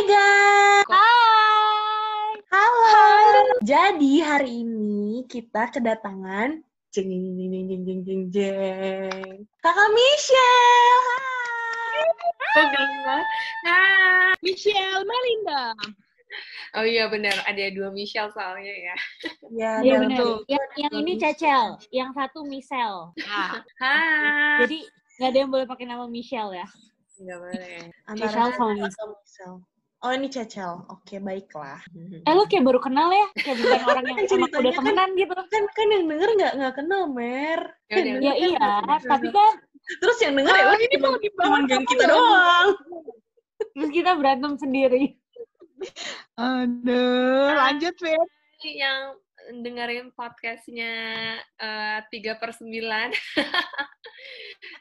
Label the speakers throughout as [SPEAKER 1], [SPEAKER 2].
[SPEAKER 1] Vega. guys.
[SPEAKER 2] Hai.
[SPEAKER 1] Halo. Halo. Jadi hari ini kita kedatangan jeng jeng jeng jeng jeng jeng jeng. Kakak Michelle. Hai.
[SPEAKER 2] Hai. Hai.
[SPEAKER 3] Michelle Melinda.
[SPEAKER 2] Oh iya benar, ada dua Michelle soalnya ya.
[SPEAKER 3] Iya ya,
[SPEAKER 1] benar.
[SPEAKER 4] Yang, yang ini Cecel, yang satu Michelle.
[SPEAKER 2] Ah.
[SPEAKER 4] Jadi nggak ada yang boleh pakai nama Michelle ya.
[SPEAKER 2] Nggak boleh.
[SPEAKER 4] Michelle sama
[SPEAKER 1] Michelle. Oh ini Cecel. Oke baiklah.
[SPEAKER 4] Eh lu kayak baru kenal ya, kayak bukan orang yang
[SPEAKER 1] Kan
[SPEAKER 4] emang
[SPEAKER 1] ceritanya
[SPEAKER 4] udah
[SPEAKER 1] kan-
[SPEAKER 4] temenan gitu.
[SPEAKER 1] Kan kan yang denger nggak nggak kenal Mer.
[SPEAKER 2] Ya udah.
[SPEAKER 4] Ya iya, tapi kan
[SPEAKER 1] Terus yang denger ya
[SPEAKER 3] Oh,
[SPEAKER 1] udah
[SPEAKER 3] ini
[SPEAKER 1] cuma cuman geng kita
[SPEAKER 3] ya?
[SPEAKER 1] doang.
[SPEAKER 4] terus kita berantem sendiri.
[SPEAKER 3] aduh, lanjut, Fit.
[SPEAKER 2] yang dengerin podcastnya eh, tiga per sembilan.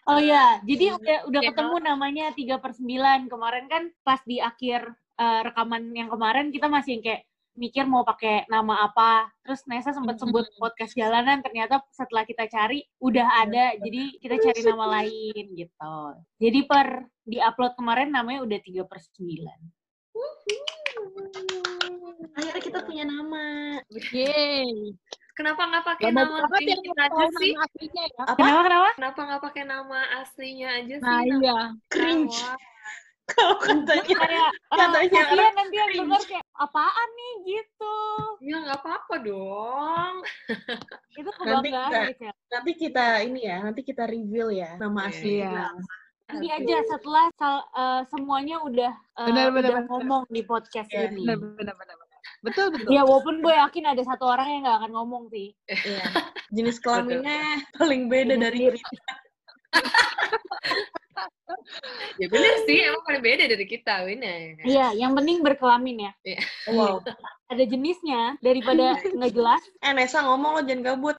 [SPEAKER 4] Oh iya, jadi udah udah
[SPEAKER 2] Ya.
[SPEAKER 4] ketemu namanya 3 per 9. Kemarin kan pas di akhir eh, rekaman yang kemarin kita masih yang kayak mikir mau pakai nama apa. Terus Nesa sempat sebut podcast jalanan, ternyata setelah kita cari udah ada. Jadi kita cari nama lain gitu. Jadi per di-upload kemarin namanya udah 3 per 9.
[SPEAKER 1] Akhirnya kita punya nama.
[SPEAKER 3] Yeay.
[SPEAKER 2] Kenapa nggak pakai nama tim
[SPEAKER 3] yang
[SPEAKER 2] kita aja sih?
[SPEAKER 3] nama aslinya ya.
[SPEAKER 1] Apa?
[SPEAKER 4] Kenapa kenapa?
[SPEAKER 2] Kenapa nggak pakai nama aslinya aja sih?
[SPEAKER 3] Nah,
[SPEAKER 2] Nama
[SPEAKER 3] iya.
[SPEAKER 1] Cringe.
[SPEAKER 2] Jawa.
[SPEAKER 1] Kalau katanya
[SPEAKER 4] Kayak eh,
[SPEAKER 1] Katanya
[SPEAKER 4] kasihan
[SPEAKER 1] orang
[SPEAKER 4] nanti yang denger kayak apaan nih gitu.
[SPEAKER 2] Ya nggak apa-apa dong.
[SPEAKER 4] Itu
[SPEAKER 1] Nanti
[SPEAKER 4] kebanggaan
[SPEAKER 1] kita-
[SPEAKER 4] gitu ya.
[SPEAKER 1] nanti kita ini ya, nanti kita reveal ya nama
[SPEAKER 2] Iya.
[SPEAKER 1] asli.
[SPEAKER 3] Iya.
[SPEAKER 4] Nanti aja setelah sal- eh, semuanya udah eh,
[SPEAKER 3] Benar, benar,
[SPEAKER 4] udah
[SPEAKER 3] benar.
[SPEAKER 4] ngomong di podcast
[SPEAKER 1] Iya,
[SPEAKER 4] ini.
[SPEAKER 3] Benar, benar, benar. benar. Betul, betul.
[SPEAKER 4] Ya walaupun gue yakin ada satu orang yang nggak akan ngomong sih.
[SPEAKER 1] Iya. Jenis kelaminnya paling beda
[SPEAKER 4] Ini
[SPEAKER 1] dari
[SPEAKER 4] sendiri.
[SPEAKER 2] Ya bener sih, emang paling beda dari kita, bener.
[SPEAKER 4] Iya, yang penting berkelamin ya.
[SPEAKER 1] Wow.
[SPEAKER 4] Ada jenisnya daripada nggak jelas.
[SPEAKER 1] Eh Nesa ngomong lo jangan kabut.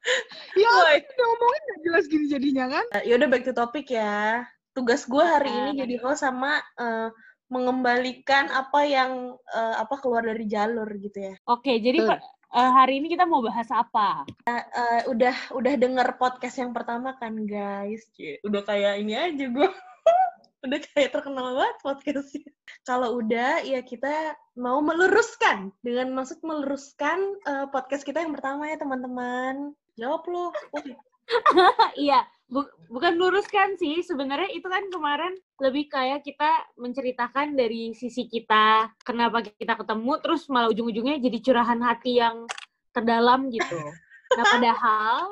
[SPEAKER 3] Ya,
[SPEAKER 1] Woi.
[SPEAKER 3] ngomongin nggak jelas gini jadinya kan?
[SPEAKER 1] Eh, Yaudah back to topic ya. Tugas gue hari ini
[SPEAKER 4] Ah.
[SPEAKER 1] jadi host sama eh, mengembalikan apa yang eh, apa keluar dari jalur gitu ya.
[SPEAKER 4] Oke, jadi
[SPEAKER 3] Betul.
[SPEAKER 4] per- eh, hari ini kita mau bahas apa?
[SPEAKER 1] Eh, udah udah denger podcast yang pertama kan guys. Udah kayak ini aja gue. Udah kayak terkenal banget podcastnya. Kalau udah ya kita mau meluruskan dengan maksud meluruskan eh, podcast kita yang pertama ya teman-teman. Jawab. Woi.
[SPEAKER 4] iya, bu- bukan luruskan sih. Sebenarnya itu kan kemarin lebih kayak kita menceritakan dari sisi kita, kenapa kita ketemu, terus malah ujung-ujungnya jadi curahan hati yang terdalam gitu. Nah, padahal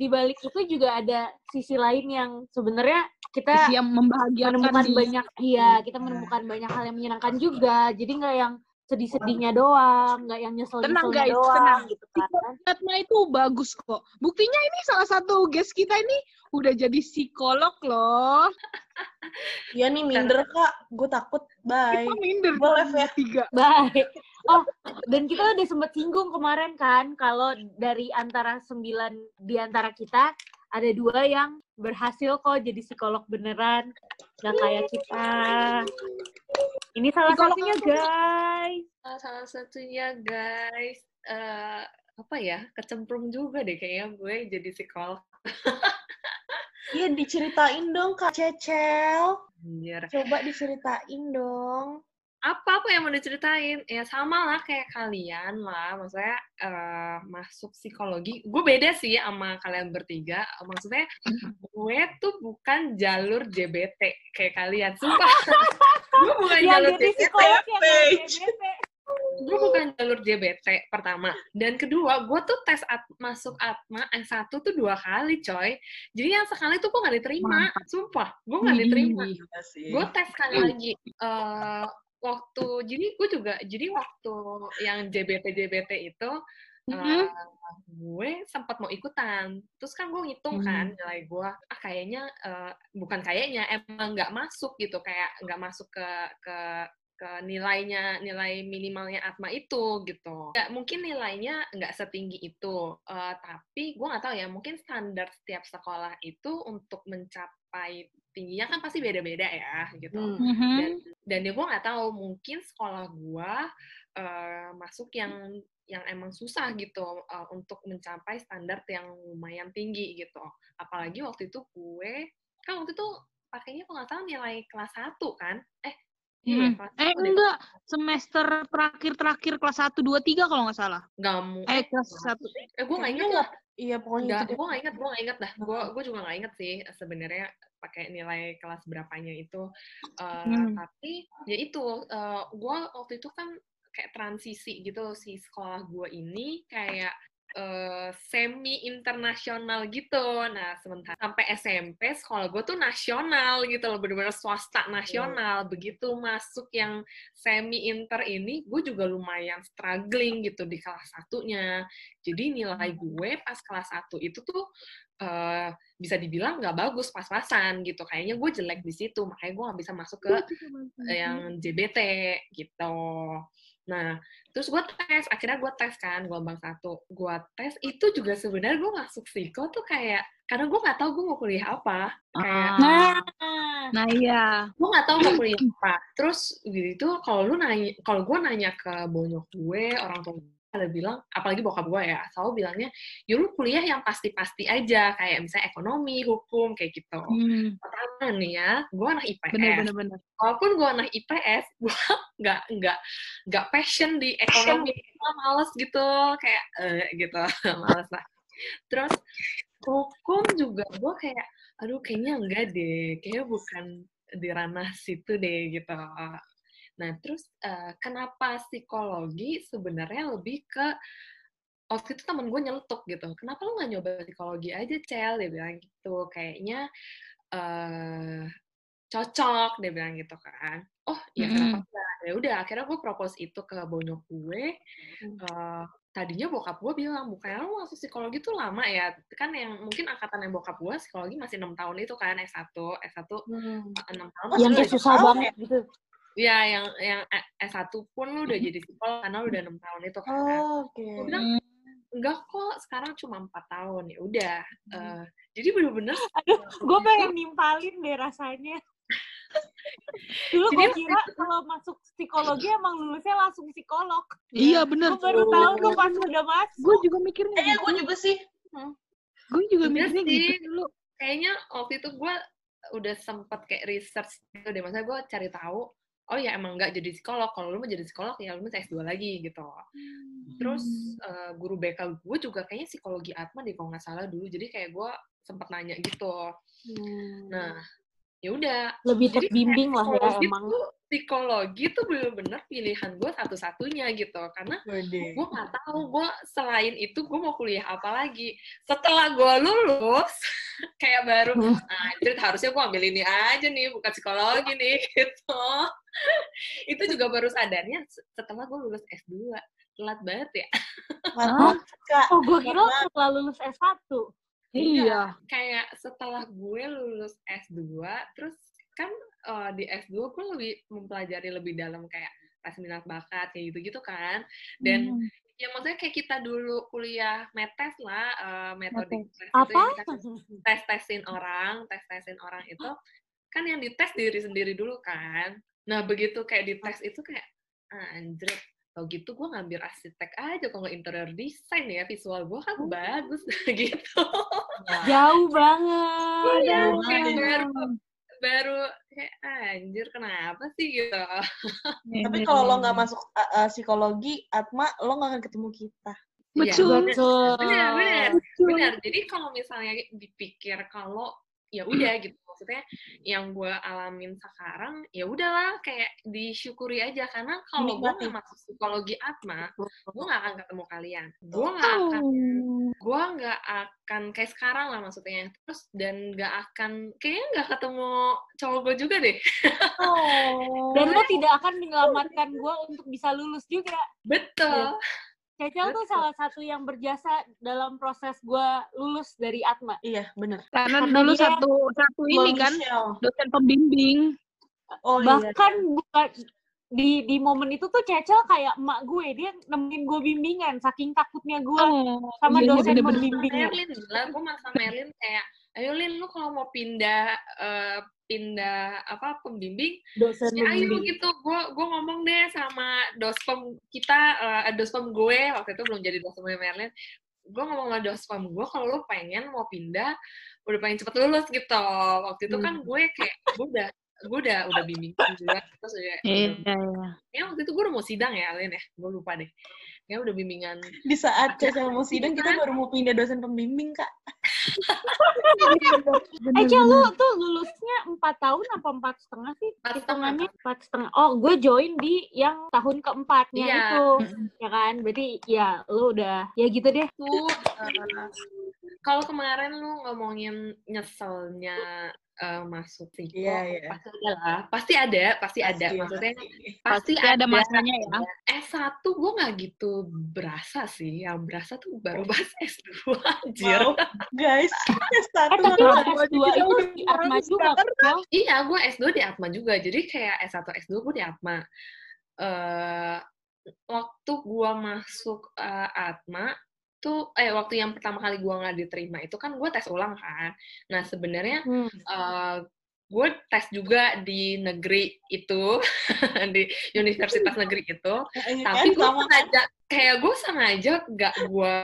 [SPEAKER 4] di balik itu juga ada sisi lain yang sebenarnya kita
[SPEAKER 3] Isi yang membahagiakan
[SPEAKER 4] menemukan
[SPEAKER 3] di-
[SPEAKER 4] banyak iya kita menemukan banyak hal yang menyenangkan juga. Jadi nggak yang sedih-sedihnya doang nggak yang
[SPEAKER 3] Tenang,
[SPEAKER 4] nyesel-nyeselnya
[SPEAKER 3] guys,
[SPEAKER 4] doang
[SPEAKER 3] tenang.
[SPEAKER 4] gitu kan
[SPEAKER 3] Atma itu bagus kok. Buktinya ini salah satu guest kita ini udah jadi psikolog loh.
[SPEAKER 1] Ya nih minder kak. Gue takut. Bye.
[SPEAKER 3] Kita minder
[SPEAKER 1] level
[SPEAKER 3] ya tiga.
[SPEAKER 4] baik oh dan kita udah sempet singgung kemarin kan kalau dari antara sembilan di antara kita ada dua yang berhasil kok jadi psikolog beneran nggak kayak kita ini salah
[SPEAKER 3] Psikolog
[SPEAKER 4] satunya guys
[SPEAKER 2] Nah, salah satunya guys, eh apa ya, kecemplung juga deh kayaknya gue jadi psikolog.
[SPEAKER 1] Iya diceritain dong kak Cecel.
[SPEAKER 2] Anjir.
[SPEAKER 1] Coba diceritain dong.
[SPEAKER 2] Apa apa yang mau diceritain? Ya sama lah kayak kalian lah, maksudnya eh, masuk psikologi. Gue beda sih sama kalian bertiga. Maksudnya gue tuh bukan jalur JBT kayak kalian. Sumpah. gue bukan
[SPEAKER 4] yang
[SPEAKER 2] jalur JBT.
[SPEAKER 4] yang
[SPEAKER 2] gue bukan jalur JBT pertama dan kedua gue tuh tes at masuk Atma S1 tuh dua kali coy jadi yang sekali tuh gue nggak diterima sumpah gue nggak
[SPEAKER 3] Widih.
[SPEAKER 2] diterima
[SPEAKER 1] Iya
[SPEAKER 2] gue tes sekali lagi Eh, waktu jadi gue juga jadi waktu yang JBT JBT itu eh,
[SPEAKER 3] Mhm.
[SPEAKER 2] gue sempat mau ikutan. Terus kan gue ngitung kan nilai gue ah kayaknya eh, bukan kayaknya emang nggak masuk gitu. Kayak nggak masuk ke ke ke nilainya nilai minimalnya Atma itu gitu. Nggak mungkin nilainya nggak setinggi itu Eh, tapi gue nggak tahu ya mungkin standar setiap sekolah itu untuk mencapai tingginya kan pasti beda-beda ya gitu
[SPEAKER 1] Hmm.
[SPEAKER 3] Mhm.
[SPEAKER 2] dan dan ya gue nggak tahu mungkin sekolah gue eh, masuk yang yang emang susah gitu eh, untuk mencapai standar yang lumayan tinggi gitu apalagi waktu itu gue kan waktu itu pakainya kalau nggak salah nilai kelas 1 kan eh Iya,
[SPEAKER 3] Hmm.
[SPEAKER 2] kelas
[SPEAKER 3] Eh
[SPEAKER 2] satu deh.
[SPEAKER 3] enggak, semester terakhir-terakhir kelas 1 2 3 kalau nggak salah.
[SPEAKER 2] Nggak mu-
[SPEAKER 3] Eh
[SPEAKER 2] eh,
[SPEAKER 3] kelas 1.
[SPEAKER 2] eh gue nggak ingat.
[SPEAKER 1] Iya, pokoknya deh.
[SPEAKER 2] gue nggak ingat, gue nggak ingat dah. Gue gue juga nggak ingat sih sebenarnya pakai nilai kelas berapanya itu. Eh,
[SPEAKER 3] Hmm.
[SPEAKER 2] Tapi ya itu, eh, gue waktu itu kan kayak transisi gitu si sekolah gue ini kayak eh, semi internasional gitu. Nah sementara sampai SMP sekolah gue tuh nasional gitu loh, bener-bener swasta nasional. Begitu masuk yang semi inter ini, gue juga lumayan struggling gitu di kelas satunya. Jadi nilai gue pas kelas satu itu tuh eh, bisa dibilang nggak bagus pas-pasan gitu. Kayaknya gue jelek di situ, makanya gue nggak bisa masuk ke eh, yang JBT gitu. Nah, terus gue tes, akhirnya gue tes kan gelombang satu. Gue tes itu juga sebenarnya gue masuk psiko tuh kayak karena gue nggak tahu gue mau kuliah apa. Kayak
[SPEAKER 3] Nah,
[SPEAKER 4] Nah,
[SPEAKER 3] iya.
[SPEAKER 2] gue nggak tahu mau kuliah apa. Terus gitu kalau lu nanya, kalau gue nanya ke bonyok gue, orang tua gue ada bilang, apalagi bokap gue ya, selalu bilangnya, ya lu kuliah yang pasti-pasti aja, kayak misalnya ekonomi, hukum, kayak gitu.
[SPEAKER 3] Hmm,
[SPEAKER 2] Pertama nih ya, gue anak IPS.
[SPEAKER 3] bener bener bener.
[SPEAKER 2] walaupun gue anak IPS, gue nggak nggak nggak passion di ekonomi, gue males gitu, kayak eh, gitu, males lah. Terus hukum juga gue kayak, aduh kayaknya enggak deh, kayaknya bukan di ranah situ deh gitu. Nah terus eh, kenapa psikologi sebenarnya lebih ke waktu itu temen gue nyeletuk gitu, kenapa lu nggak nyoba psikologi aja cel, dia bilang gitu, kayaknya eh cocok dia bilang gitu kan. Oh ya kenapa enggak ya udah akhirnya gue propose itu ke bonyok gue Eh, tadinya bokap gue bilang bukannya lu masuk psikologi tuh lama ya? Kan yang mungkin angkatan yang bokap gue psikologi masih enam tahun itu kan S1 S1
[SPEAKER 1] Hmm.
[SPEAKER 2] enam tahun
[SPEAKER 1] Oh,
[SPEAKER 4] yang
[SPEAKER 2] lu
[SPEAKER 4] kayak
[SPEAKER 2] udah-
[SPEAKER 4] susah banget gitu.
[SPEAKER 2] Ya yang yang S1 pun lu udah jadi psikolog karena lu udah enam tahun itu kan
[SPEAKER 1] Oh, oke.
[SPEAKER 2] bilang enggak kok sekarang cuma empat tahun ya udah Eh, jadi bener-bener
[SPEAKER 4] Aduh, gue pengen nimpalin deh rasanya. Dulu gue kira kalau masuk psikologi emang lulusnya langsung psikolog.
[SPEAKER 3] Iya bener.
[SPEAKER 4] Gue baru tahu tuh pas udah masuk.
[SPEAKER 3] Gue juga mikirnya
[SPEAKER 1] Eh,
[SPEAKER 3] gitu.
[SPEAKER 1] gue juga sih.
[SPEAKER 3] Gue juga
[SPEAKER 2] Bener
[SPEAKER 3] mikirnya
[SPEAKER 2] sih.
[SPEAKER 3] gitu dulu.
[SPEAKER 2] kayaknya waktu itu gue udah sempet kayak research gitu deh, maksudnya gue cari tahu, oh ya emang nggak jadi psikolog, kalau lu mau jadi psikolog ya lu mesti S2 lagi gitu. Terus eh, guru BK gue juga kayaknya psikologi Atma deh kalau nggak salah dulu, jadi kayak gue sempet nanya gitu. Nah, ya udah.
[SPEAKER 4] Lebih
[SPEAKER 2] Jadi
[SPEAKER 4] terbimbing lah ya
[SPEAKER 2] psikologi
[SPEAKER 4] emang.
[SPEAKER 2] tuh, psikologi tuh bener-bener pilihan gue satu-satunya gitu, karena gue nggak tahu gue selain itu gue mau kuliah apa lagi. Setelah gue lulus kayak baru anjir harusnya gue ambil ini aja nih bukan psikologi nih gitu. Itu juga baru sadarnya setelah gue lulus S2 telat banget ya.
[SPEAKER 1] Mantap, Kak.
[SPEAKER 4] Oh, gue kira setelah lulus S1.
[SPEAKER 3] Iya.
[SPEAKER 2] kayak setelah gue lulus S2 terus kan eh, di S2 gue lebih mempelajari lebih dalam kayak tes minat bakat kayak gitu-gitu kan dan
[SPEAKER 3] Hmm.
[SPEAKER 2] ya maksudnya kayak kita dulu kuliah metes lah eh, metode tes
[SPEAKER 4] Apa?
[SPEAKER 2] yang kita tes tesin orang tes tesin orang itu kan yang dites diri sendiri dulu kan nah begitu kayak dites itu kayak ah, anjir kalau gitu gue ngambil arsitek aja kalau nggak interior design ya visual gue kan bagus gitu
[SPEAKER 4] Jauh banget.
[SPEAKER 2] Iya,
[SPEAKER 4] jauh
[SPEAKER 2] kayak
[SPEAKER 4] banget.
[SPEAKER 2] baru baru kayak anjir kenapa sih gitu
[SPEAKER 1] Tapi kalau lo nggak masuk uh, uh, psikologi, Atma, lo nggak akan ketemu kita.
[SPEAKER 2] Iya,
[SPEAKER 3] Betul.
[SPEAKER 4] Betul.
[SPEAKER 2] benar benar benar jadi kalau misalnya dipikir kalau ya udah gitu maksudnya yang gue alamin sekarang ya udahlah kayak disyukuri aja. Karena kalau gue nggak masuk psikologi atma gue nggak akan ketemu kalian. Gue nggak akan gue nggak akan kayak sekarang lah maksudnya. Terus dan nggak akan kayaknya nggak ketemu cowok gue juga deh.
[SPEAKER 1] Oh.
[SPEAKER 4] Dan lo tidak akan menyelamatkan gue untuk bisa lulus juga.
[SPEAKER 2] betul
[SPEAKER 4] Cecil tuh salah satu yang berjasa dalam proses gue lulus dari Atma.
[SPEAKER 1] Iya, bener.
[SPEAKER 3] Karena
[SPEAKER 4] Karena
[SPEAKER 3] dulu satu satu ini kan dosen pembimbing.
[SPEAKER 1] Oh iya.
[SPEAKER 4] Bahkan bukan di di momen itu tuh Cecil kayak emak gue, dia nemenin gue bimbingan saking takutnya gue
[SPEAKER 3] Oh,
[SPEAKER 4] sama
[SPEAKER 3] iya, iya,
[SPEAKER 4] dosen
[SPEAKER 3] bener-bener.
[SPEAKER 4] pembimbingnya.
[SPEAKER 2] Merlin gue sama Merlin kayak ayo Lin lu kalau mau pindah eh, pindah apa pembimbing
[SPEAKER 4] Dosen
[SPEAKER 2] ya ayo gitu. Gue gue ngomong deh sama dospem kita eh, dospem gue waktu itu belum jadi dospem Merlin. Gue ngomong sama dospem gue kalau lu pengen mau pindah udah pengen cepet lulus gitu. Waktu itu kan gue kayak gue udah gue udah udah bimbingan juga terus udah,
[SPEAKER 3] Iya,
[SPEAKER 2] udah
[SPEAKER 3] iya.
[SPEAKER 2] ya waktu itu gue udah mau sidang ya Alin ya. Gue lupa deh. Ya udah bimbingan
[SPEAKER 1] Di saat Caca mau sidang, kita baru mau pindah dosen pembimbing, Kak. Iya,
[SPEAKER 4] Eh, lu tuh lulusnya empat tahun apa empat setengah sih?
[SPEAKER 2] Empat setengah.
[SPEAKER 4] Hitungannya empat setengah. Oh, gue join di yang tahun keempatnya
[SPEAKER 2] Iya.
[SPEAKER 4] itu. Ya kan? Berarti ya lu udah, ya gitu deh.
[SPEAKER 2] tuh eh, kalau kemarin lu ngomongin nyeselnya eh, masuk Viko,
[SPEAKER 1] Iya, iya.
[SPEAKER 2] pasti ada lah, pasti ada, pasti, ada.
[SPEAKER 1] Pasti,
[SPEAKER 2] Maksudnya
[SPEAKER 1] pasti.
[SPEAKER 2] pasti,
[SPEAKER 3] Pasti ada masanya ya.
[SPEAKER 2] S1 gue nggak gitu berasa sih, yang berasa tuh baru bahas S2 anjir.
[SPEAKER 1] Wow, guys,
[SPEAKER 4] Eh,
[SPEAKER 1] satu
[SPEAKER 4] tapi lu
[SPEAKER 1] malah.
[SPEAKER 4] S2 itu di Atma juga, Cel.
[SPEAKER 2] Iya, gue S2 di Atma juga. Jadi kayak S1, S2 gue di Atma. eh waktu gue masuk eh, Atma, tuh eh waktu yang pertama kali gue nggak diterima itu kan gue tes ulang kan. Nah sebenarnya
[SPEAKER 4] Hmm.
[SPEAKER 2] eh gue tes juga di negeri itu, di universitas negeri itu.
[SPEAKER 1] Iya
[SPEAKER 2] Tapi gue
[SPEAKER 1] kan?
[SPEAKER 2] sengaja, kayak gue sengaja gak gue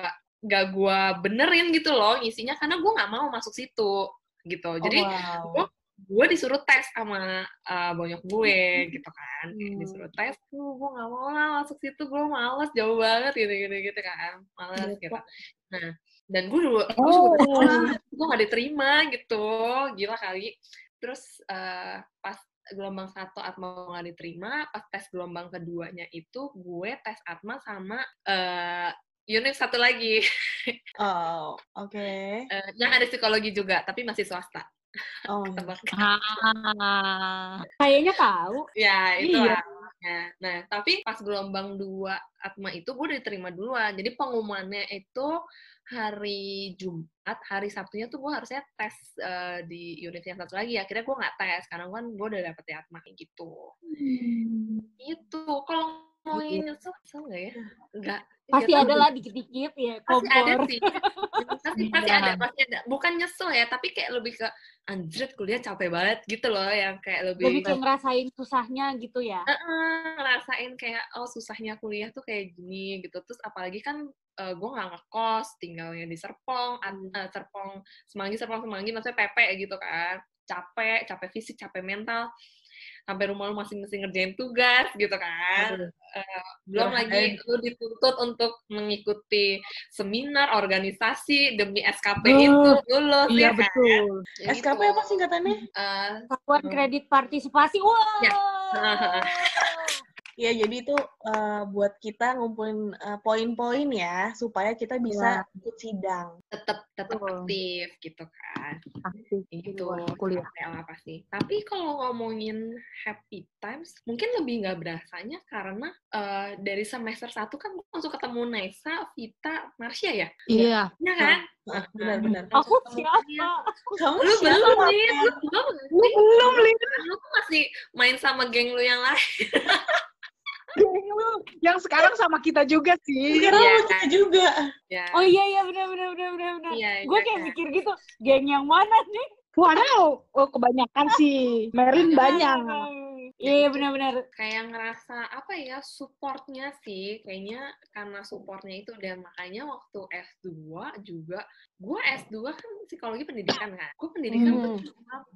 [SPEAKER 2] gak gue benerin gitu loh isinya karena gue nggak mau masuk situ gitu. Jadi
[SPEAKER 1] Oh, wow.
[SPEAKER 2] gue gue disuruh tes sama uh, bonyok gue gitu kan.
[SPEAKER 1] Hmm.
[SPEAKER 2] disuruh tes tuh gue nggak mau lah masuk situ gue males jauh banget gitu gitu gitu kan. Males
[SPEAKER 1] Iya,
[SPEAKER 2] gitu. Nah dan gue dulu
[SPEAKER 3] Oh.
[SPEAKER 2] gue nggak diterima gitu. Gila kali. Terus uh, pas gelombang satu atma nggak diterima pas tes gelombang keduanya itu gue tes atma sama uh, unit satu lagi.
[SPEAKER 1] Oh, oke.
[SPEAKER 2] uh, yang ada psikologi juga tapi masih swasta
[SPEAKER 1] Oh,
[SPEAKER 2] tebak
[SPEAKER 3] Ah.
[SPEAKER 4] Kayaknya tahu.
[SPEAKER 2] Ya, itu
[SPEAKER 1] Iya.
[SPEAKER 2] Nah, nah, tapi pas gelombang dua Atma itu gue udah diterima duluan. Jadi pengumumannya itu hari Jumat, hari Sabtunya tuh gue harusnya tes eh, di unit yang satu lagi. Akhirnya gue nggak tes, karena kan gue udah dapet di Atma kayak gitu. Itu, kalau ngomongin nyesel, nyesel nggak ya? Nggak.
[SPEAKER 4] Pasti
[SPEAKER 2] nggak
[SPEAKER 4] ada lah dikit-dikit ya,
[SPEAKER 2] pasti ada
[SPEAKER 4] kompor.
[SPEAKER 2] sih. Pasti pasti
[SPEAKER 3] Iya.
[SPEAKER 2] ada pasti ada. Bukan nyesel ya tapi kayak lebih ke anjrit kuliah capek banget gitu loh yang kayak lebih,
[SPEAKER 4] Lebih ke ngerasain susahnya gitu ya.
[SPEAKER 2] Heeh, ngerasain kayak oh susahnya kuliah tuh kayak gini gitu. Terus apalagi kan gue nggak ngekos tinggalnya di Serpong eh, Serpong Semanggi Serpong Semanggi maksudnya PP gitu kan. Capek capek fisik capek mental sampai rumah lu masih mesti ngerjain tugas gitu kan
[SPEAKER 1] Aduh.
[SPEAKER 2] Eh, belum lagi lu dituntut untuk mengikuti seminar organisasi demi SKP
[SPEAKER 4] Oh,
[SPEAKER 2] itu lulus
[SPEAKER 4] Iya
[SPEAKER 2] ya kan
[SPEAKER 4] betul.
[SPEAKER 2] Ya
[SPEAKER 1] SKP
[SPEAKER 2] gitu.
[SPEAKER 1] apa singkatannya?
[SPEAKER 2] Eh,
[SPEAKER 4] Satuan kredit partisipasi. Wah.
[SPEAKER 2] Ya.
[SPEAKER 1] Iya, jadi itu eh, buat kita ngumpulin eh, poin-poin ya, supaya kita bisa ikut sidang.
[SPEAKER 2] tetap tetap
[SPEAKER 4] Betul.
[SPEAKER 2] aktif gitu kan
[SPEAKER 3] Aktif
[SPEAKER 2] itu
[SPEAKER 3] kuliah.
[SPEAKER 2] lah pasti tapi kalau ngomongin happy times mungkin lebih nggak berasanya karena eh, dari semester satu kan gue langsung ketemu Naisa, Vita, Marsha ya
[SPEAKER 3] Iya.
[SPEAKER 2] Iya kan
[SPEAKER 1] Nah, benar-benar.
[SPEAKER 4] Aku siapa?
[SPEAKER 1] Kamu
[SPEAKER 2] lu
[SPEAKER 1] siapa?
[SPEAKER 2] belum nih lu belum
[SPEAKER 3] Lu belum, Lin.
[SPEAKER 2] lu masih main sama geng lu yang lain
[SPEAKER 3] yang sekarang sama kita juga sih.
[SPEAKER 1] Sekarang
[SPEAKER 2] Iya,
[SPEAKER 1] sama kita juga.
[SPEAKER 2] ya
[SPEAKER 4] Oh iya iya benar benar benar benar benar.
[SPEAKER 2] Iya,
[SPEAKER 4] Gue
[SPEAKER 2] iya,
[SPEAKER 4] kayak
[SPEAKER 2] kan.
[SPEAKER 4] mikir gitu, geng yang mana nih?
[SPEAKER 3] Wow, oh, kebanyakan sih. Merin banyak.
[SPEAKER 4] Iya iya benar benar.
[SPEAKER 2] kayak ngerasa apa ya supportnya sih kayaknya karena supportnya itu dan makanya waktu S2 juga gue S2 kan psikologi pendidikan kan gue pendidikan
[SPEAKER 4] Hmm.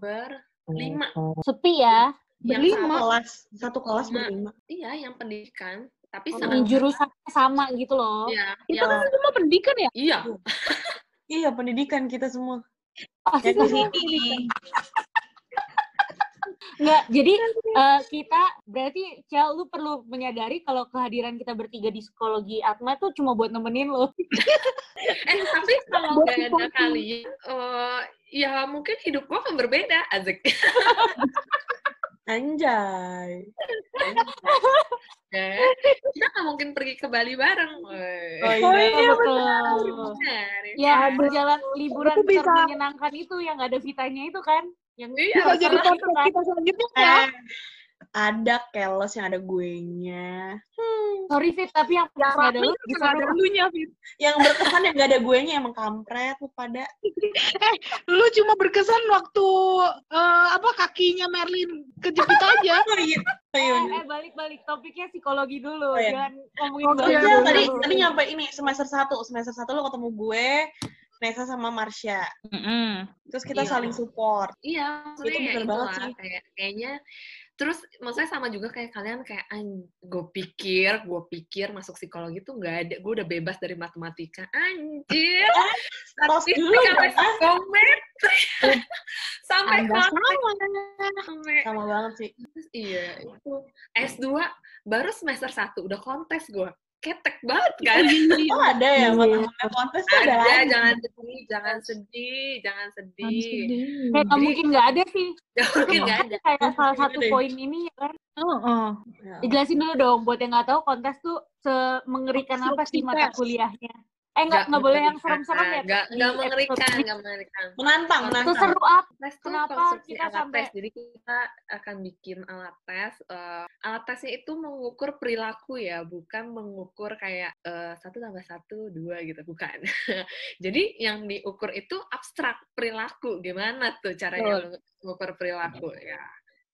[SPEAKER 2] berlima
[SPEAKER 4] Sepi ya.
[SPEAKER 2] Yang
[SPEAKER 3] Berlima.
[SPEAKER 1] Kelas, satu kelas
[SPEAKER 2] Nah.
[SPEAKER 1] berlima.
[SPEAKER 2] iya yang pendidikan tapi sama
[SPEAKER 4] jurusannya sama gitu loh.
[SPEAKER 2] iya
[SPEAKER 3] Itu
[SPEAKER 2] yang
[SPEAKER 3] kan semua pendidikan ya?
[SPEAKER 2] iya
[SPEAKER 1] Iya, pendidikan kita semua.
[SPEAKER 4] Pasti semua
[SPEAKER 1] sini.
[SPEAKER 4] Enggak, jadi eh, kita berarti Cel lu perlu menyadari kalau kehadiran kita bertiga di psikologi Atma tuh cuma buat nemenin lo.
[SPEAKER 2] eh tapi kalau gak ada kalian eh, ya mungkin hidup gue akan berbeda Azek
[SPEAKER 1] Anjay.
[SPEAKER 2] Ya, kita nggak mungkin pergi ke Bali bareng Woi.
[SPEAKER 1] Oh
[SPEAKER 3] Oh
[SPEAKER 1] iya.
[SPEAKER 3] iya,
[SPEAKER 4] betul.
[SPEAKER 2] Benar,
[SPEAKER 4] Ya,
[SPEAKER 2] kan?
[SPEAKER 4] berjalan liburan
[SPEAKER 3] Itu bisa.
[SPEAKER 4] menyenangkan itu yang nggak ada vitanya itu kan. Yang
[SPEAKER 2] Iya,
[SPEAKER 3] Bisa jadi podcast
[SPEAKER 4] kan.
[SPEAKER 3] kita selanjutnya ya.
[SPEAKER 1] Eh, ada keles yang ada guenya.
[SPEAKER 4] Sorry Fit, tapi yang
[SPEAKER 3] Yang
[SPEAKER 4] ada lu
[SPEAKER 3] nggak ada
[SPEAKER 4] lu.
[SPEAKER 3] lunya, Fit.
[SPEAKER 1] Yang berkesan yang gak ada guenya emang kampret lu pada.
[SPEAKER 3] Lu cuma berkesan waktu eh, apa kakinya Merlin kejepit aja.
[SPEAKER 1] Oh iya. Oh, iya,
[SPEAKER 4] Eh, eh, balik-balik topiknya psikologi dulu,
[SPEAKER 1] Oh, iya.
[SPEAKER 4] jangan ngomongin
[SPEAKER 3] Oh, iya,
[SPEAKER 4] dulu.
[SPEAKER 1] tadi tadi nyampe ini semester 1, semester 1 lo ketemu gue, Nesa sama Marsha.
[SPEAKER 3] Mm-mm.
[SPEAKER 1] Terus kita
[SPEAKER 2] Iya.
[SPEAKER 1] saling support.
[SPEAKER 2] Iya,
[SPEAKER 1] Itu
[SPEAKER 2] ya
[SPEAKER 1] bener banget
[SPEAKER 2] itulah,
[SPEAKER 1] sih.
[SPEAKER 2] kayak kayaknya terus maksudnya sama juga kayak kalian kayak gue pikir gue pikir masuk psikologi tuh nggak ada gue udah bebas dari matematika. Anjir. Statistik
[SPEAKER 1] dulu
[SPEAKER 2] sampai
[SPEAKER 1] ah.
[SPEAKER 2] psikometri sampai sampai
[SPEAKER 1] Sama banget sih.
[SPEAKER 2] iya itu S2 baru semester 1 udah kontes gue ketek banget kan
[SPEAKER 1] Oh ada ya
[SPEAKER 4] Iya.
[SPEAKER 1] mata kontes ada,
[SPEAKER 2] ada jangan sedih jangan sedih jangan sedih
[SPEAKER 4] Kayak nggak
[SPEAKER 2] Jadi-
[SPEAKER 4] mungkin nggak ada sih.
[SPEAKER 2] Jangan mungkin nggak ada
[SPEAKER 4] Kayak salah satu poin ini ya kan.
[SPEAKER 3] Oh, oh.
[SPEAKER 1] Ya.
[SPEAKER 4] Dijelasin dulu dong buat yang nggak tahu kontes tuh semengerikan apa sih mata kuliahnya. Eh nggak nggak boleh yang serem-serem ya.
[SPEAKER 2] nggak nggak mengerikan nggak mengerikan
[SPEAKER 1] Menantang, menantang.
[SPEAKER 4] Seseru apa?
[SPEAKER 2] tes
[SPEAKER 4] Kenapa kita
[SPEAKER 2] alat
[SPEAKER 4] sampai-
[SPEAKER 2] tes jadi kita akan bikin alat tes eh, alat tesnya itu mengukur perilaku ya bukan mengukur kayak eh, satu tambah satu dua gitu bukan jadi yang diukur itu abstrak perilaku gimana tuh caranya mengukur perilaku ya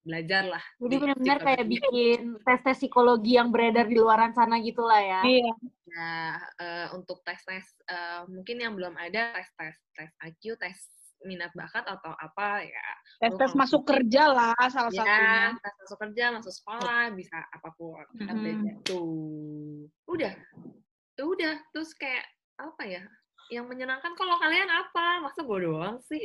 [SPEAKER 2] belajarlah
[SPEAKER 4] Jadi
[SPEAKER 2] di
[SPEAKER 4] benar-benar kayak bikin tes-tes psikologi yang beredar di luaran sana gitu lah ya.
[SPEAKER 3] Iya.
[SPEAKER 2] Nah, eh, untuk tes-tes eh, mungkin yang belum ada tes-tes tes IQ, tes minat bakat atau apa ya.
[SPEAKER 3] Tes-tes masuk
[SPEAKER 2] mungkin-
[SPEAKER 3] kerja lah salah satunya.
[SPEAKER 2] Ya, tes masuk kerja, masuk sekolah, bisa apa pun. Kita
[SPEAKER 3] Mhm.
[SPEAKER 2] belajar tuh. Udah. Udah, terus kayak apa ya? Yang menyenangkan kalau kalian apa? Masa gue doang sih?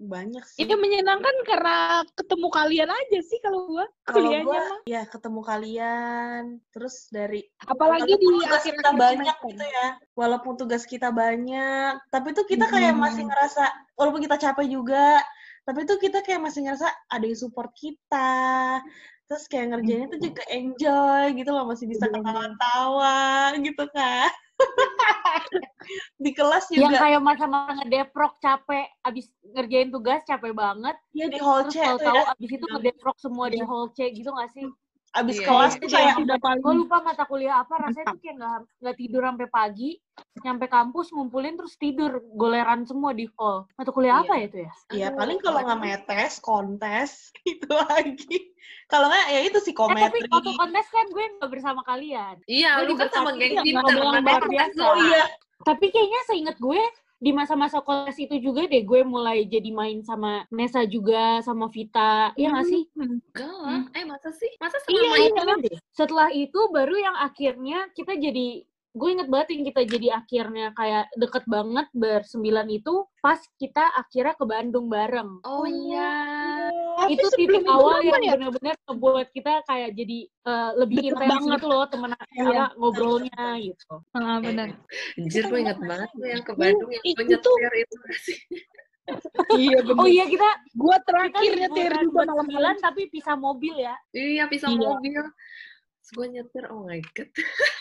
[SPEAKER 1] Banyak sih.
[SPEAKER 3] Ini menyenangkan karena ketemu kalian aja sih kalau gua
[SPEAKER 1] Kalau
[SPEAKER 3] mah.
[SPEAKER 1] ya ketemu kalian, terus dari
[SPEAKER 3] Apalagi di
[SPEAKER 1] tugas
[SPEAKER 3] akhir
[SPEAKER 1] kita banyak gitu ya, walaupun tugas kita banyak, tapi tuh kita kayak
[SPEAKER 3] Mm-mm.
[SPEAKER 1] masih ngerasa walaupun kita capek juga, tapi tuh kita kayak masih ngerasa ada yang support kita. Terus kayak ngerjainnya tuh juga enjoy gitu loh, masih bisa ketawa-tawa gitu kan. di kelas
[SPEAKER 4] Yang
[SPEAKER 1] juga,
[SPEAKER 4] kayak masa-masa ngedeprok capek, abis ngerjain tugas capek banget,
[SPEAKER 1] ya di hall
[SPEAKER 4] terus
[SPEAKER 1] C tuh
[SPEAKER 4] tahu-tahu
[SPEAKER 1] ya,
[SPEAKER 4] abis itu ngedeprok semua di
[SPEAKER 1] Iya.
[SPEAKER 4] hall C gitu gak sih?
[SPEAKER 1] Abis
[SPEAKER 2] Iya,
[SPEAKER 1] kelas
[SPEAKER 2] iya.
[SPEAKER 1] tuh kayak
[SPEAKER 3] yang udah paling
[SPEAKER 4] Gue lupa mata kuliah apa, rasanya tuh kayak nggak nggak tidur sampai pagi, nyampe kampus ngumpulin terus tidur, goleran semua di hall. Mata kuliah
[SPEAKER 2] Iya.
[SPEAKER 4] apa ya itu ya?
[SPEAKER 1] Iya,
[SPEAKER 2] Aduh,
[SPEAKER 1] paling kalau nggak metes, kontes, itu lagi. Kalau nggak, ya itu
[SPEAKER 4] Eh, tapi
[SPEAKER 1] psikometri.
[SPEAKER 4] waktu kontes kan gue nggak bersama kalian.
[SPEAKER 2] Iya, lu kan sama geng
[SPEAKER 3] luar
[SPEAKER 2] kontes.
[SPEAKER 1] Oh iya,
[SPEAKER 4] Tapi kayaknya seinget gue, di masa-masa kontes itu juga deh, gue mulai jadi main sama Nesa juga, sama Vita. Iya nggak sih?
[SPEAKER 3] Hmm.
[SPEAKER 2] Enggak lah. Eh, masa sih? Masa sama
[SPEAKER 3] Iya,
[SPEAKER 2] main
[SPEAKER 3] iya.
[SPEAKER 4] Setelah itu baru yang akhirnya kita jadi gue inget banget yang kita jadi akhirnya kayak deket banget bersembilan itu pas kita akhirnya ke Bandung bareng.
[SPEAKER 2] Oh iya.
[SPEAKER 3] Tapi
[SPEAKER 4] itu titik awal yang
[SPEAKER 3] ya?
[SPEAKER 4] benar-benar ngebuat kita kayak jadi eh, lebih intens
[SPEAKER 3] banget.
[SPEAKER 4] gitu loh temen
[SPEAKER 3] Iya.
[SPEAKER 4] apa ngobrolnya gitu.
[SPEAKER 3] Ah, benar.
[SPEAKER 2] Anjir, gue inget banget tuh yang ke Bandung yang
[SPEAKER 3] itu
[SPEAKER 2] gue nyetir itu
[SPEAKER 3] iya benar.
[SPEAKER 4] Oh iya kita
[SPEAKER 3] Gua
[SPEAKER 4] kita
[SPEAKER 3] terakhir nyetir juga malam-malam.
[SPEAKER 4] tapi pisah mobil ya.
[SPEAKER 2] Iya, pisah
[SPEAKER 3] Iya.
[SPEAKER 2] mobil. Gue nyetir, oh my god.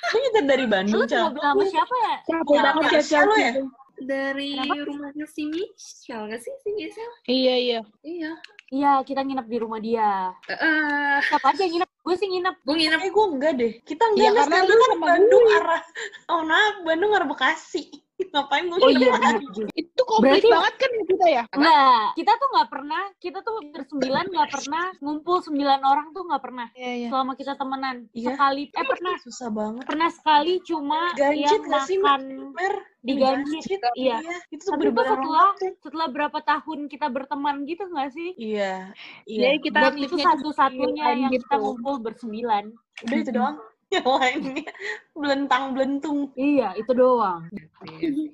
[SPEAKER 1] lu nyetir dari
[SPEAKER 4] Lu
[SPEAKER 1] Bandung, Cal.
[SPEAKER 4] mobil sama siapa ya?
[SPEAKER 3] Capek
[SPEAKER 1] Iya,
[SPEAKER 3] banget ya
[SPEAKER 1] lo ya?
[SPEAKER 2] Dari
[SPEAKER 4] Kenapa?
[SPEAKER 2] rumahnya si Michelle, nggak sih? Si Michelle?
[SPEAKER 3] Iya iya.
[SPEAKER 2] Iya.
[SPEAKER 4] Iya kita nginep di rumah dia.
[SPEAKER 2] Eh,
[SPEAKER 4] Siapa aja yang nginep? Gue sih nginep.
[SPEAKER 2] gue nginep
[SPEAKER 1] Eh, gue enggak deh. Kita enggak,
[SPEAKER 3] Iya,
[SPEAKER 1] Nes,
[SPEAKER 3] karena lu
[SPEAKER 1] kan Bandung
[SPEAKER 3] gue.
[SPEAKER 1] arah, oh nah, Bandung arah Bekasi. Ngapain gue
[SPEAKER 4] Oh iya.
[SPEAKER 3] Itu komplit
[SPEAKER 4] Berarti-
[SPEAKER 3] banget kan ya kita ya?
[SPEAKER 2] Apa?
[SPEAKER 4] Enggak, kita tuh nggak pernah, kita tuh bersembilan nggak pernah ngumpul sembilan orang tuh nggak pernah
[SPEAKER 3] Iya iya.
[SPEAKER 4] selama kita temenan.
[SPEAKER 1] Iya.
[SPEAKER 4] Sekali, eh pernah,
[SPEAKER 1] Susah banget.
[SPEAKER 4] pernah sekali cuma
[SPEAKER 1] Ganjit
[SPEAKER 4] yang
[SPEAKER 1] nggak
[SPEAKER 4] makan
[SPEAKER 1] Mer?
[SPEAKER 4] diganjit. Iya.
[SPEAKER 1] Itu
[SPEAKER 4] Tapi itu setelah setelah berapa tahun kita berteman gitu nggak sih?
[SPEAKER 1] Iya.
[SPEAKER 3] Iya
[SPEAKER 1] Iya.
[SPEAKER 3] kita
[SPEAKER 4] Dan itu satu-satunya
[SPEAKER 3] sembilan
[SPEAKER 4] yang kita
[SPEAKER 3] gitu.
[SPEAKER 4] ngumpul bersembilan.
[SPEAKER 1] Udah itu doang. Yang lainnya belentang-belentung.
[SPEAKER 4] Iya, itu doang.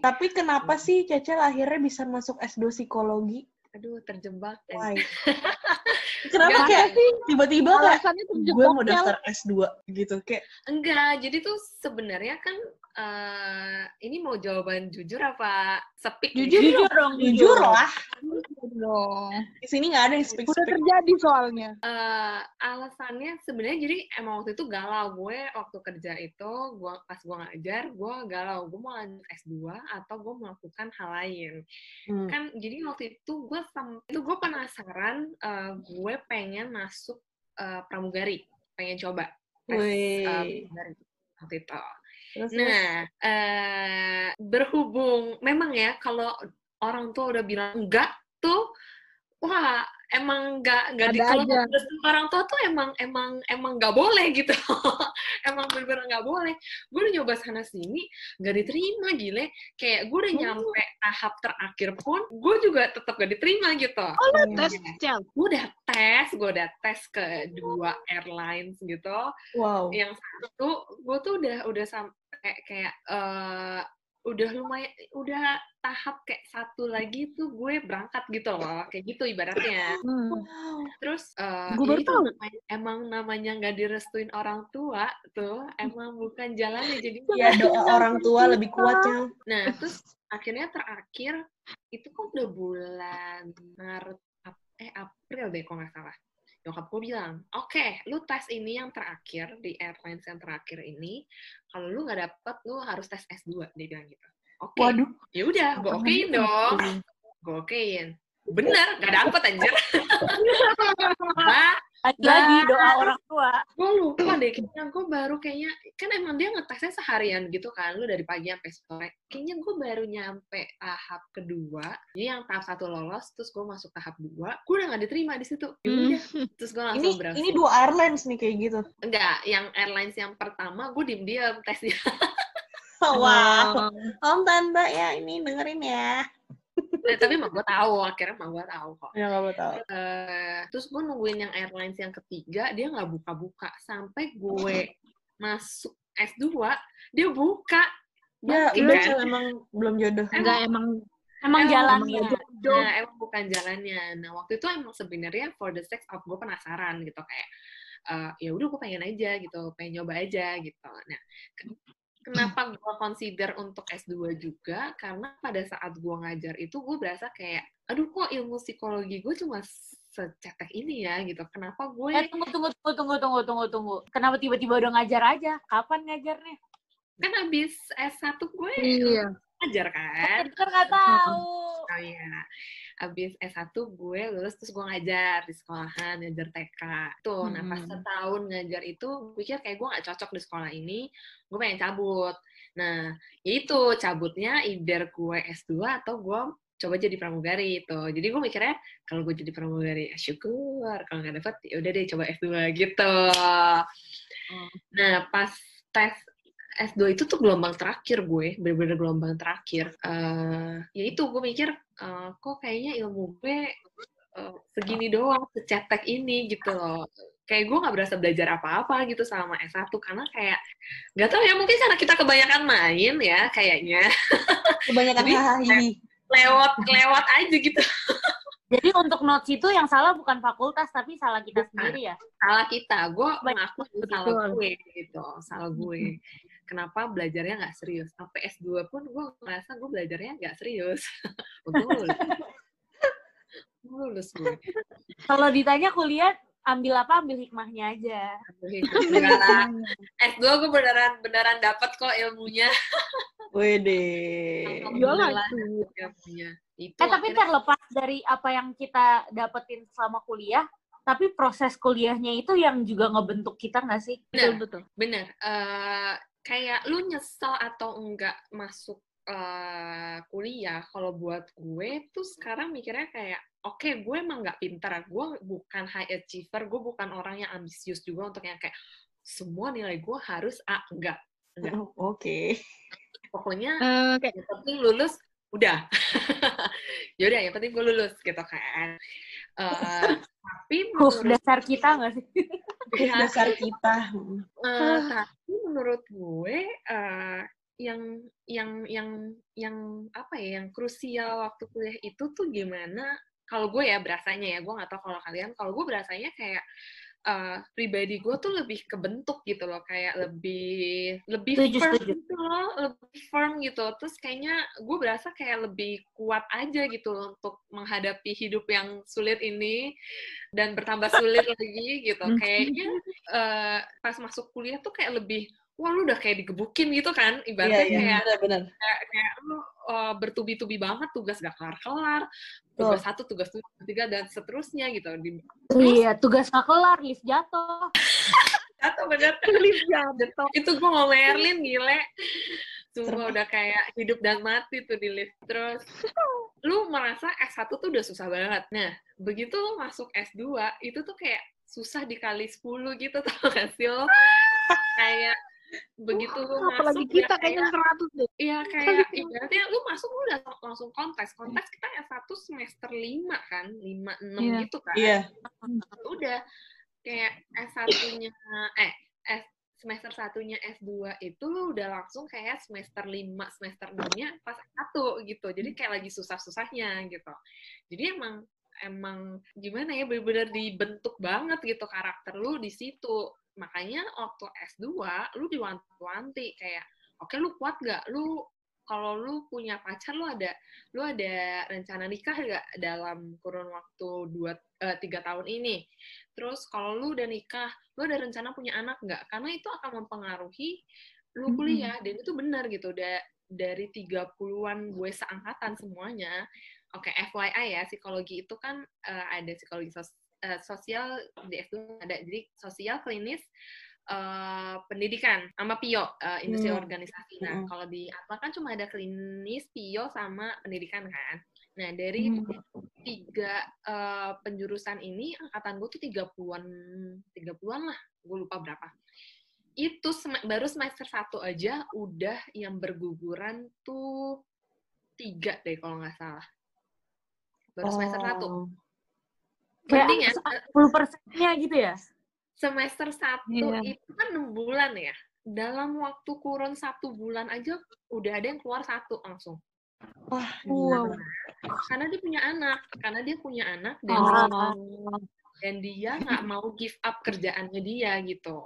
[SPEAKER 1] Tapi kenapa sih Cecil akhirnya bisa masuk S2 psikologi?
[SPEAKER 2] Aduh, terjebak. eh.
[SPEAKER 1] Why? Kenapa
[SPEAKER 2] Nggak
[SPEAKER 1] kayak
[SPEAKER 3] sih?
[SPEAKER 1] tiba-tiba kayak gue mau daftar S2 gitu kayak
[SPEAKER 2] Enggak, jadi tuh sebenarnya kan eh, ini mau jawaban jujur apa sepik?
[SPEAKER 3] Jujur,
[SPEAKER 4] Jujur dong,
[SPEAKER 1] jujur lah
[SPEAKER 3] Jujur dong.
[SPEAKER 1] di sini nggak ada yang speak
[SPEAKER 3] Udah terjadi soalnya.
[SPEAKER 2] Eh, alasannya sebenarnya jadi emang waktu itu galau gue waktu kerja itu gua pas gue ngajar gue galau gue mau lanjut S2 atau gue melakukan hal lain
[SPEAKER 1] Hmm.
[SPEAKER 2] kan jadi waktu itu gue itu gue penasaran eh, gue pengen masuk eh, pramugari pengen coba tes eh,
[SPEAKER 1] Wih.
[SPEAKER 2] pramugari waktu itu Nah, eh berhubung memang ya kalau orang tua udah bilang enggak tuh wah emang nggak nggak di kalau orang tua tuh emang emang emang nggak boleh gitu. Emang bener-bener nggak boleh. Gue udah nyoba sana sini nggak diterima gile. Kayak gue udah
[SPEAKER 3] Oh.
[SPEAKER 2] nyampe tahap terakhir pun gue juga tetap gak diterima gitu.
[SPEAKER 3] Oh, lu tes, Cel.
[SPEAKER 2] gue udah tes gue udah tes ke dua airlines gitu.
[SPEAKER 1] Wow.
[SPEAKER 2] yang satu gue tuh udah udah sampai kayak eh, udah lumayan udah tahap kayak satu lagi tuh gue berangkat gitu loh kayak gitu ibaratnya
[SPEAKER 3] Hmm.
[SPEAKER 1] Wow.
[SPEAKER 2] terus eh,
[SPEAKER 3] Gue
[SPEAKER 2] ya
[SPEAKER 3] baru
[SPEAKER 2] itu
[SPEAKER 3] tahu.
[SPEAKER 2] namanya- emang namanya nggak direstuin orang tua tuh emang bukan jalannya jadi
[SPEAKER 1] Ya doa orang tua lebih kuatnya.
[SPEAKER 2] nah terus akhirnya terakhir itu kan udah bulan Maret eh April deh kalau nggak salah nyokap gue bilang oke lu tes ini yang terakhir di airlines yang terakhir ini kalau lu nggak dapet lu harus tes S2 dia bilang gitu. Oke.
[SPEAKER 1] Waduh.
[SPEAKER 2] ya udah gue okein dong. Gue okein. Bener gak dapet anjir. nah
[SPEAKER 4] Lagi-lagi doa orang tua.
[SPEAKER 2] gue lupa deh kayaknya gue baru kayaknya kan emang dia ngetesnya seharian gitu kan lu dari pagi sampai sore kayaknya gue baru nyampe tahap kedua jadi yang tahap satu lolos terus gue masuk tahap dua gue udah gak diterima di situ Ya
[SPEAKER 3] Hmm.
[SPEAKER 2] terus gue
[SPEAKER 1] Ini
[SPEAKER 2] langsung berhasil
[SPEAKER 1] ini dua airlines nih kayak gitu.
[SPEAKER 2] enggak yang airlines yang pertama gue diem diem tesnya
[SPEAKER 1] Wow. Om tante ya ini dengerin ya.
[SPEAKER 2] Nah, tapi mah gue tahu akhirnya mah gue tahu kok
[SPEAKER 1] Ya mau tahu.
[SPEAKER 2] Eh, terus gue nungguin yang airlines yang ketiga dia nggak buka-buka sampai gue masuk S2 dia buka
[SPEAKER 1] Ya
[SPEAKER 2] Bukti
[SPEAKER 1] udah
[SPEAKER 2] kan?
[SPEAKER 1] Emang belum jodoh.
[SPEAKER 3] Enggak emang
[SPEAKER 4] Emang
[SPEAKER 2] Emang
[SPEAKER 4] jalannya.
[SPEAKER 3] jodoh.
[SPEAKER 2] Nah, emang bukan jalannya. Nah, waktu itu emang sebenarnya for the sex of gue penasaran gitu kayak eh, ya udah gue pengen aja gitu, pengen nyoba aja gitu. Nah, kenapa gue consider untuk S2 juga? Karena pada saat gue ngajar itu gue berasa kayak, aduh kok ilmu psikologi gue cuma secetek ini ya gitu. Kenapa gue
[SPEAKER 4] Eh tunggu tunggu tunggu tunggu tunggu tunggu tunggu. Kenapa tiba-tiba udah ngajar aja? Kapan ngajarnya?
[SPEAKER 2] kan habis S1 gue
[SPEAKER 3] Iya.
[SPEAKER 2] ngajar kan?
[SPEAKER 4] Kan nggak tahu.
[SPEAKER 2] Oh iya, abis S1 gue lulus terus gue ngajar di sekolahan, ngajar TK. Tuh, nah pas
[SPEAKER 1] Hmm.
[SPEAKER 2] setahun ngajar itu, pikir kayak gue gak cocok di sekolah ini, gue pengen cabut. Nah, ya itu cabutnya either gue S2 atau gue coba jadi pramugari itu. Jadi gue mikirnya kalau gue jadi pramugari, ya syukur. Kalau nggak dapet, ya udah deh coba S2 gitu. Nah, pas tes S2 itu tuh gelombang terakhir gue, bener-bener gelombang terakhir. Eh, ya itu gue mikir, eh, kok kayaknya ilmu gue eh, segini doang, secetek ini gitu loh. Kayak gue nggak berasa belajar apa-apa gitu sama S1, karena kayak, nggak tahu ya, mungkin karena kita kebanyakan main ya, kayaknya.
[SPEAKER 1] Kebanyakan
[SPEAKER 2] Jadi,
[SPEAKER 1] hahaha.
[SPEAKER 2] Lewat, lewat aja gitu.
[SPEAKER 4] Jadi untuk notes itu yang salah bukan fakultas tapi salah kita
[SPEAKER 2] Bukan.
[SPEAKER 4] sendiri ya.
[SPEAKER 2] Salah kita, gue mengaku itu salah gue gitu, salah gue. Kenapa belajarnya nggak serius? Sampai S2 pun gue ngerasa gue belajarnya nggak serius. Untung lulus. Lulus gue.
[SPEAKER 4] Kalau ditanya kuliah ambil apa ambil hikmahnya aja.
[SPEAKER 2] Beneran. S2 gue beneran beneran dapat kok ilmunya.
[SPEAKER 1] Wede.
[SPEAKER 3] Itu.
[SPEAKER 2] ilmunya. Itu
[SPEAKER 4] Eh tapi terlepas dari apa yang kita dapetin selama kuliah, tapi proses kuliahnya itu yang juga ngebentuk kita nggak sih?
[SPEAKER 2] Bener.
[SPEAKER 3] Betul, betul.
[SPEAKER 2] bener eh, kayak lu nyesel atau enggak masuk eh, kuliah kalau buat gue tuh sekarang mikirnya kayak oke gue emang nggak pintar gue bukan high achiever gue bukan orang yang ambisius juga untuk yang kayak semua nilai gue harus A enggak enggak.
[SPEAKER 1] Oke.
[SPEAKER 2] pokoknya
[SPEAKER 3] Eh, kayak
[SPEAKER 2] yang penting lulus udah. Yaudah yang penting gue lulus gitu kan. Eh, tapi menurut
[SPEAKER 4] dasar kita nggak sih?
[SPEAKER 1] Proof dasar kita.
[SPEAKER 2] Eh, tapi menurut gue eh, yang yang yang yang apa ya yang krusial waktu kuliah itu tuh gimana kalau gue ya berasanya ya gue nggak tahu kalau kalian. Kalau gue berasanya kayak eh, pribadi gue tuh lebih kebentuk gitu loh. Kayak lebih lebih
[SPEAKER 4] Setuju,
[SPEAKER 2] firm
[SPEAKER 4] setuju.
[SPEAKER 2] gitu loh lebih firm gitu. Terus kayaknya gue berasa kayak lebih kuat aja gitu untuk menghadapi hidup yang sulit ini dan bertambah sulit lagi gitu. Kayaknya eh, pas masuk kuliah tuh kayak lebih wah lu udah kayak digebukin gitu kan
[SPEAKER 1] Iya,
[SPEAKER 2] ibaratnya
[SPEAKER 1] iya,
[SPEAKER 2] kayak
[SPEAKER 1] benar-benar.
[SPEAKER 2] kayak, kayak lu uh, bertubi-tubi banget tugas gak kelar-kelar tugas satu tugas dua tugas tiga dan seterusnya gitu di
[SPEAKER 4] Iya, tugas nggak kelar, lift jatuh.
[SPEAKER 2] atau bener
[SPEAKER 3] lift jatuh.
[SPEAKER 2] itu gue mau Merlin gile Sumpah udah kayak hidup dan mati tuh di lift terus lu merasa S1 tuh udah susah banget. Nah, begitu lu masuk S2, itu tuh kayak susah dikali 10 gitu, tau gak sih lo? kayak begitu lu masuk,
[SPEAKER 3] apalagi
[SPEAKER 2] ya
[SPEAKER 3] kita
[SPEAKER 2] kayak,
[SPEAKER 3] kayaknya 100 deh.
[SPEAKER 2] Iya kayak ibaratnya lu masuk lu udah langsung kontes. Kontes kita S1 semester 5 kan, 5 6
[SPEAKER 3] Iya.
[SPEAKER 2] gitu kan.
[SPEAKER 1] Iya.
[SPEAKER 2] Udah kayak S1-nya eh S semester satunya S2 itu lu udah langsung kayak semester 5, semester 6-nya pas S1 gitu. Jadi kayak lagi susah-susahnya gitu. Jadi emang emang gimana ya bener-bener dibentuk banget gitu karakter lu di situ. Makanya waktu S2 lu diwanti-wanti kayak oke lu kuat gak? Lu kalau lu punya pacar lu ada lu ada rencana nikah gak dalam kurun waktu dua eh, tiga tahun ini? Terus kalau lu udah nikah lu ada rencana punya anak nggak? Karena itu akan mempengaruhi lu kuliah dan itu benar gitu da dari 30-an gue seangkatan semuanya. Oke FYI ya psikologi itu kan eh, ada psikologi sos- eh, sosial di S2 ada jadi sosial klinis eh, pendidikan sama PIO eh, industri
[SPEAKER 1] Hmm.
[SPEAKER 2] organisasi. Nah,
[SPEAKER 1] Hmm.
[SPEAKER 2] kalau di Atma kan cuma ada klinis, PIO sama pendidikan kan. Nah, dari
[SPEAKER 3] Hmm.
[SPEAKER 2] tiga eh, penjurusan ini angkatan gue tuh 30-an 30-an lah, gue lupa berapa. Itu sem- baru semester satu aja udah yang berguguran tuh tiga deh kalau nggak salah. Baru semester satu.
[SPEAKER 1] Oh.
[SPEAKER 4] Kayak
[SPEAKER 2] Penting ya,
[SPEAKER 4] 10 persennya gitu ya?
[SPEAKER 2] semester satu
[SPEAKER 3] Iya.
[SPEAKER 2] itu kan enam bulan ya. Dalam waktu kurun satu bulan aja udah ada yang keluar satu langsung.
[SPEAKER 1] Wah,
[SPEAKER 3] Wow.
[SPEAKER 2] Karena dia punya anak, karena dia punya anak dan
[SPEAKER 3] Oh.
[SPEAKER 2] dan dia nggak mau give up kerjaannya dia gitu.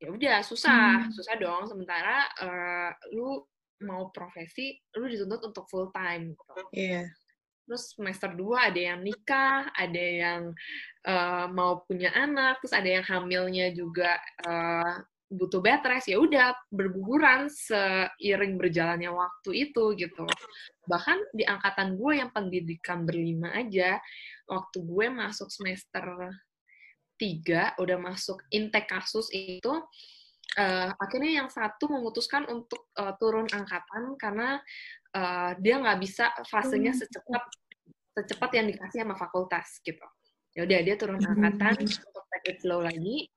[SPEAKER 2] Ya udah susah,
[SPEAKER 3] Hmm.
[SPEAKER 2] susah dong. Sementara eh, lu mau profesi, lu dituntut untuk full time. Gitu.
[SPEAKER 1] Iya.
[SPEAKER 2] Terus semester 2 ada yang nikah, ada yang eh, mau punya anak, terus ada yang hamilnya juga eh, butuh bed rest. Ya udah berguguran seiring berjalannya waktu itu gitu. Bahkan di angkatan gue yang pendidikan berlima aja, waktu gue masuk semester 3 udah masuk intake kasus itu eh, akhirnya yang satu memutuskan untuk eh, turun angkatan karena eh, dia nggak bisa fasenya secepat secepat yang dikasih sama fakultas gitu. Ya udah dia turun angkatan untuk take it slow lagi.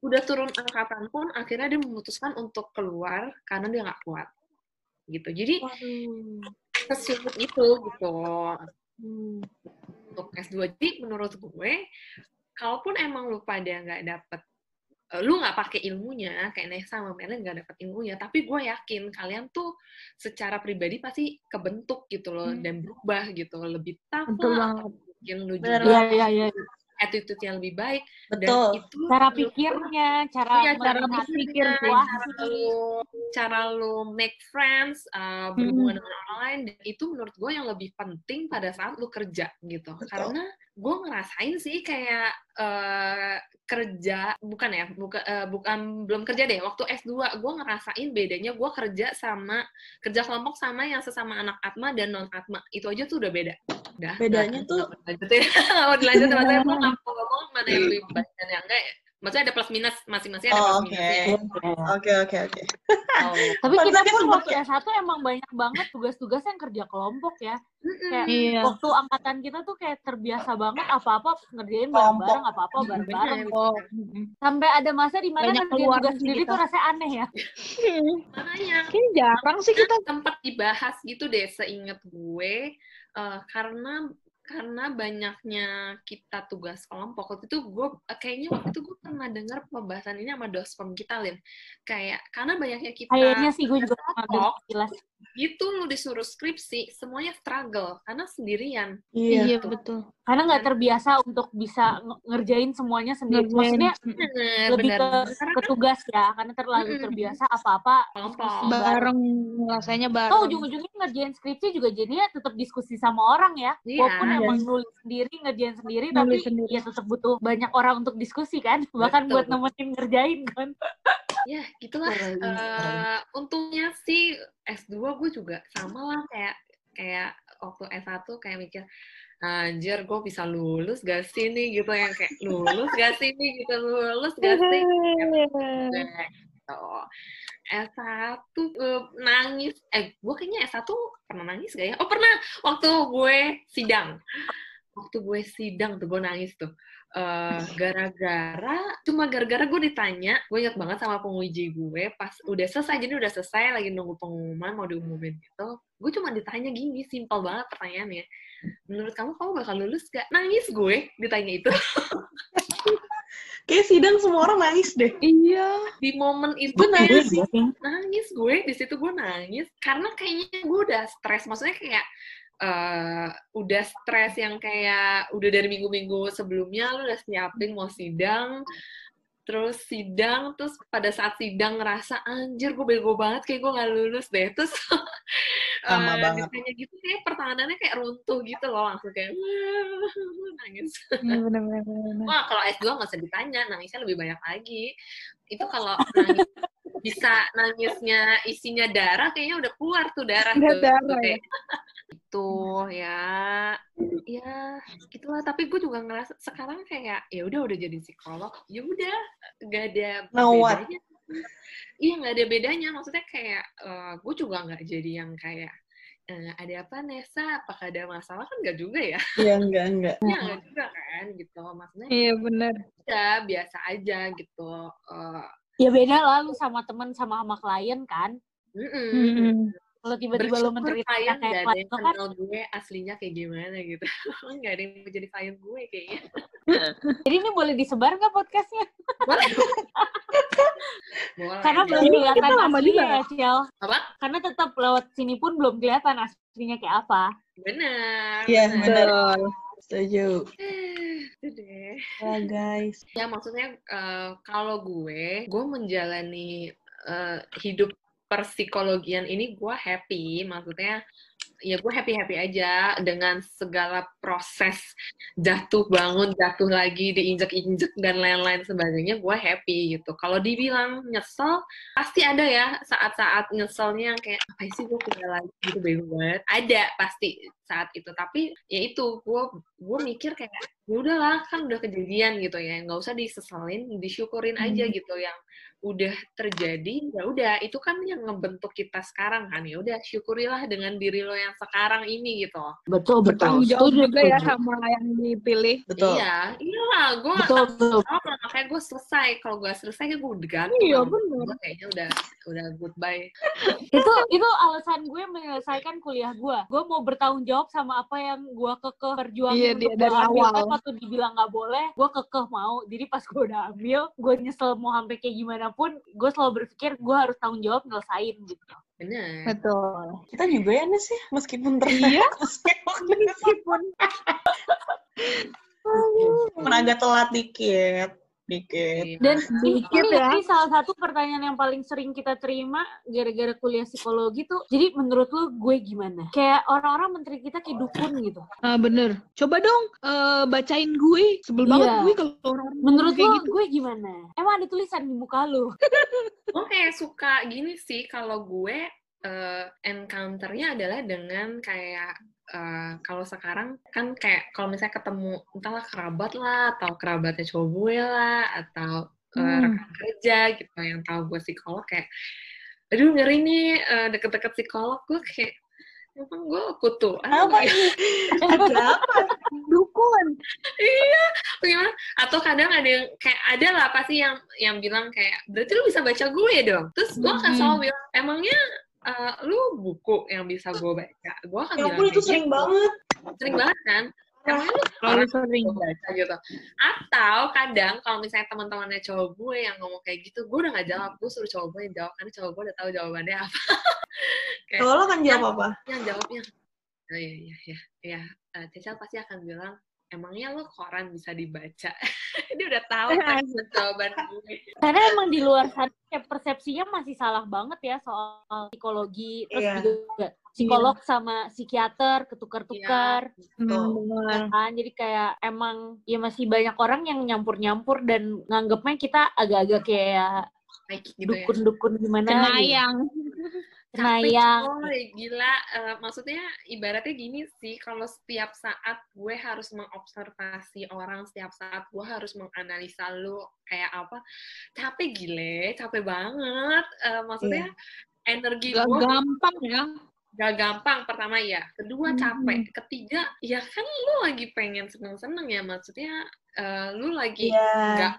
[SPEAKER 2] Udah turun angkatan pun akhirnya dia memutuskan untuk keluar karena dia nggak kuat gitu. Jadi sesulit itu gitu
[SPEAKER 4] Hmm.
[SPEAKER 2] untuk S2. Jadi menurut gue, kalaupun emang lu pada nggak dapet, lu nggak pakai ilmunya, kayak Nesa sama Merlin nggak dapet ilmunya, tapi gue yakin kalian tuh secara pribadi pasti kebentuk gitu loh,
[SPEAKER 3] Hmm.
[SPEAKER 2] dan berubah gitu, lebih tough
[SPEAKER 3] Betul
[SPEAKER 2] lah,
[SPEAKER 3] banget.
[SPEAKER 2] mungkin lu juga
[SPEAKER 4] Iya, iya, iya.
[SPEAKER 2] attitude-nya lebih baik, dan
[SPEAKER 1] Betul.
[SPEAKER 2] itu
[SPEAKER 4] Cara pikirnya, cara
[SPEAKER 2] Iya, cara berpikir, cara lu, cara lu make friends, uh, berhubungan dengan orang lain, dan itu menurut gue yang lebih penting pada saat lu kerja gitu.
[SPEAKER 1] Betul.
[SPEAKER 2] Karena gue ngerasain sih kayak uh, kerja, bukan ya, bukan bukan belum kerja deh. Waktu S2 gue ngerasain bedanya gue kerja sama kerja kelompok sama yang sesama anak atma dan non atma. Itu aja tuh udah beda. Udah.
[SPEAKER 1] Bedanya
[SPEAKER 2] nggak-
[SPEAKER 1] tuh-
[SPEAKER 2] dilanjutin maksudnya gue nggak mau ngomong mana yang lebih dan yang enggak. Maksudnya ada plus minus masing-masing ada
[SPEAKER 1] Oh,
[SPEAKER 2] plus
[SPEAKER 1] oke.
[SPEAKER 2] minusnya.
[SPEAKER 1] Oke, oke, oke.
[SPEAKER 2] Oh.
[SPEAKER 4] Tapi kita pun
[SPEAKER 1] sempet
[SPEAKER 4] waktu S1 emang banyak banget tugas-tugas yang kerja kelompok ya. Kayak
[SPEAKER 3] Iya.
[SPEAKER 4] waktu angkatan kita tuh kayak terbiasa banget apa-apa ngerjain bareng-bareng, apa-apa bareng-bareng.
[SPEAKER 2] Bener.
[SPEAKER 4] gitu.
[SPEAKER 3] Oh.
[SPEAKER 4] Sampai ada masa di mana ngerjain
[SPEAKER 3] keluar
[SPEAKER 4] tugas sendiri
[SPEAKER 3] kita.
[SPEAKER 4] tuh rasanya aneh ya.
[SPEAKER 2] Makanya
[SPEAKER 3] Kayaknya jarang sih kita.
[SPEAKER 2] sempat dibahas gitu deh seingat gue eh, karena karena banyaknya kita tugas kelompok waktu itu gue kayaknya waktu itu gue pernah dengar pembahasan ini sama dospem kita Lin kayak karena banyaknya kita
[SPEAKER 4] Kayaknya sih gue juga
[SPEAKER 2] kelompok
[SPEAKER 4] jelas.
[SPEAKER 2] Gitu lu disuruh skripsi semuanya struggle karena sendirian
[SPEAKER 1] Iya.
[SPEAKER 3] betul.
[SPEAKER 4] Karena nggak terbiasa untuk bisa nge- ngerjain semuanya sendiri.
[SPEAKER 3] Ngerjain.
[SPEAKER 4] Maksudnya
[SPEAKER 2] bener
[SPEAKER 4] lebih
[SPEAKER 2] bener
[SPEAKER 4] ke,
[SPEAKER 2] karena
[SPEAKER 4] ke tugas ya, karena terlalu terbiasa apa-apa
[SPEAKER 3] Bareng rasanya bareng.
[SPEAKER 4] Oh, ujung-ujungnya ngerjain skripsi juga jadinya tetap diskusi sama orang ya.
[SPEAKER 2] Iya.
[SPEAKER 4] Walaupun
[SPEAKER 1] Iya.
[SPEAKER 4] emang nulis sendiri, ngerjain sendiri,
[SPEAKER 3] Nulis
[SPEAKER 4] tapi
[SPEAKER 3] sendiri.
[SPEAKER 4] ya tetap butuh banyak orang untuk diskusi kan. Bahkan
[SPEAKER 2] Betul.
[SPEAKER 4] buat nemenin ngerjain kan.
[SPEAKER 2] ya gitulah
[SPEAKER 1] Keren, keren.
[SPEAKER 2] Eh, untungnya sih S2 gue juga sama lah kayak kayak waktu S1 kayak mikir anjir gue bisa lulus gak sih nih gitu yang kayak lulus gak sih nih gitu lulus gak sih gitu. S1 eh, nangis. Eh, gue kayaknya S1 pernah nangis gak ya? Oh, pernah. Waktu gue sidang. Waktu gue sidang tuh, gue nangis tuh. Eh, gara-gara, cuma gara-gara gue ditanya, gue ingat banget sama penguji gue, pas udah selesai, jadi udah selesai, lagi nunggu pengumuman, mau diumumin gitu. Gue cuma ditanya gini, simpel banget pertanyaannya. Menurut kamu, kamu bakal lulus gak? Nangis gue ditanya itu.
[SPEAKER 1] Kayak sidang semua orang nangis deh.
[SPEAKER 3] Iya.
[SPEAKER 2] Di momen itu
[SPEAKER 1] Gue nangis.
[SPEAKER 2] nangis, nangis gue di situ gue nangis karena kayaknya gue udah stres maksudnya kayak eh udah stres yang kayak udah dari minggu-minggu sebelumnya lu udah siapin mau sidang terus sidang terus pada saat sidang ngerasa anjir gue bego banget kayak gue nggak lulus deh terus
[SPEAKER 1] Sama
[SPEAKER 2] eh,
[SPEAKER 1] banget.
[SPEAKER 2] ditanya gitu kayak pertahanannya kayak runtuh gitu loh langsung kayak nangis
[SPEAKER 3] Benar-benar.
[SPEAKER 2] Wah, kalau S2 nggak usah ditanya, nangisnya lebih banyak lagi. Itu kalau nangis, bisa nangisnya isinya darah, kayaknya udah keluar tuh darah
[SPEAKER 3] Udah
[SPEAKER 2] tuh.
[SPEAKER 3] darah
[SPEAKER 2] Itu ya, ya gitulah. Tapi gue juga ngerasa sekarang kayak ya udah udah jadi psikolog, ya udah nggak ada
[SPEAKER 1] Now what?
[SPEAKER 2] bedanya. Iya nggak ada bedanya. Maksudnya kayak gue juga nggak jadi yang kayak eh, ada apa Nesa? Apakah ada masalah kan nggak juga ya?
[SPEAKER 1] Iya, enggak, enggak.
[SPEAKER 2] Ya nggak juga kan gitu. Maksudnya
[SPEAKER 3] Iya benar.
[SPEAKER 2] ya biasa aja gitu. Eh,
[SPEAKER 4] Ya beda lah lu sama temen sama sama klien kan.
[SPEAKER 2] mm-mm.
[SPEAKER 4] Kalau tiba-tiba
[SPEAKER 2] Bersyukur
[SPEAKER 4] menceritakan kayak
[SPEAKER 2] gak ada yang
[SPEAKER 4] kan,
[SPEAKER 2] kenal gue aslinya kayak gimana gitu. Gak ada yang mau jadi klien gue kayaknya.
[SPEAKER 4] jadi ini boleh disebar nggak podcastnya?
[SPEAKER 2] Boleh.
[SPEAKER 4] Karena belum kelihatan aslinya ya, Ciel.
[SPEAKER 2] Apa?
[SPEAKER 4] Karena tetap lewat sini pun belum kelihatan aslinya kayak apa.
[SPEAKER 2] Benar.
[SPEAKER 1] Iya,
[SPEAKER 2] benar.
[SPEAKER 1] Setuju.
[SPEAKER 2] Itu deh.
[SPEAKER 1] Ya, guys.
[SPEAKER 2] Ya maksudnya eh, kalau gue, gue menjalani eh, hidup perpsikologian ini gue happy. Maksudnya ya gue happy happy aja dengan segala proses jatuh bangun jatuh lagi diinjek injek dan lain-lain sebagainya gue happy gitu. Kalau dibilang nyesel pasti ada ya saat-saat nyeselnya yang kayak apa sih gue kuliah lagi gitu bego banget. Ada pasti saat itu tapi ya itu gue gue mikir kayak ya udahlah kan udah kejadian gitu ya nggak usah disesalin disyukurin aja gitu yang udah terjadi ya udah itu kan yang ngebentuk kita sekarang kan ya udah syukurilah dengan diri lo yang sekarang ini gitu
[SPEAKER 4] Betul, betul. Setuju,
[SPEAKER 3] juga ya sama yang dipilih.
[SPEAKER 1] Betul.
[SPEAKER 2] iya iyalah gue
[SPEAKER 4] Betul, betul.
[SPEAKER 2] makanya gue selesai kalau gue selesai gue udah gantung
[SPEAKER 3] Iya,
[SPEAKER 2] sama
[SPEAKER 3] bener.
[SPEAKER 2] gue kayaknya udah udah goodbye
[SPEAKER 4] itu itu alasan gue menyelesaikan kuliah gue. Gue mau bertanggung jawab sama apa yang gue kekeh perjuangin
[SPEAKER 3] Iya,
[SPEAKER 4] untuk
[SPEAKER 3] dari
[SPEAKER 4] ambil.
[SPEAKER 3] awal.
[SPEAKER 4] Kan waktu dibilang nggak boleh, gue kekeh mau. Jadi pas gue udah ambil, gue nyesel mau sampai kayak gimana pun, gue selalu berpikir gue harus tanggung jawab nyelesain gitu.
[SPEAKER 2] bener
[SPEAKER 3] Betul.
[SPEAKER 1] Kita juga ya, Nes ya? Meskipun ter...
[SPEAKER 3] Iya.
[SPEAKER 1] Meskipun Meskipun agak telat dikit. Dikit.
[SPEAKER 2] Iya.
[SPEAKER 4] Dan
[SPEAKER 3] Sedikit
[SPEAKER 4] ini,
[SPEAKER 3] ya.
[SPEAKER 4] ini salah satu pertanyaan yang paling sering kita terima gara-gara kuliah psikologi tuh. Jadi menurut lu gue gimana? Kayak orang-orang menteri kita kayak dukun gitu.
[SPEAKER 3] Ah, bener. Coba dong eh, bacain gue. Sebel banget
[SPEAKER 4] Iya.
[SPEAKER 3] gue kalau orang
[SPEAKER 4] Menurut
[SPEAKER 3] kayak
[SPEAKER 4] lu
[SPEAKER 3] gitu.
[SPEAKER 4] gue gimana? Emang ada tulisan di muka lu?
[SPEAKER 2] gue kayak suka gini sih kalau gue eh, encounter-nya adalah dengan kayak eh, kalau sekarang kan kayak kalau misalnya ketemu entahlah kerabat lah atau kerabatnya cowok gue lah atau eh,
[SPEAKER 3] Hmm.
[SPEAKER 2] rekan kerja gitu yang tahu gue psikolog kayak aduh ngeri nih eh, deket-deket psikolog gue kayak emang gue kutu
[SPEAKER 1] Apa ini? Ada apa?
[SPEAKER 3] Dukun.
[SPEAKER 2] iya gimana atau kadang ada yang kayak ada lah pasti yang yang bilang kayak berarti lu bisa baca gue dong terus gue akan
[SPEAKER 3] Mhm.
[SPEAKER 2] selalu bilang emangnya eh, lu buku yang bisa gue baca gue akan
[SPEAKER 1] Ya
[SPEAKER 2] bilang
[SPEAKER 1] itu sering
[SPEAKER 2] gitu.
[SPEAKER 1] banget.
[SPEAKER 2] sering banget kan emangnya lu orang
[SPEAKER 3] sering.
[SPEAKER 2] baca gitu atau kadang kalau misalnya teman-temannya cowok gue yang ngomong kayak gitu gue udah gak jawab gue suruh cowok gue yang jawab karena cowok gue udah tahu jawabannya apa kayak
[SPEAKER 1] Kalau lo kan jawab apa?
[SPEAKER 2] yang jawabnya oh iya iya iya iya Eh, Cecil pasti akan bilang emangnya lo koran bisa dibaca dia udah tahu kan jawaban gue
[SPEAKER 4] Karena emang di luar sana persepsinya masih salah banget ya soal psikologi. Terus
[SPEAKER 1] Iya.
[SPEAKER 4] juga psikolog sama psikiater ketukar-tukar.
[SPEAKER 3] Hmm, bener.
[SPEAKER 4] ya kan jadi kayak emang ya masih banyak orang yang nyampur-nyampur dan nganggepnya kita agak-agak kayak
[SPEAKER 2] baik gitu ya
[SPEAKER 4] dukun-dukun gimana gitu.
[SPEAKER 3] Cenayang.
[SPEAKER 4] Cenayang.
[SPEAKER 2] coy, gila. Eh, maksudnya ibaratnya gini sih, kalau setiap saat gue harus mengobservasi orang, setiap saat gue harus menganalisa lu kayak apa, capek gile, capek banget. Eh, maksudnya energi
[SPEAKER 3] Gak
[SPEAKER 2] gue
[SPEAKER 3] gampang ya.
[SPEAKER 2] Gak gampang pertama ya kedua
[SPEAKER 3] Hmm.
[SPEAKER 2] capek ketiga ya kan lu lagi pengen seneng-seneng ya maksudnya eh, lu lagi
[SPEAKER 1] Iya.
[SPEAKER 2] nggak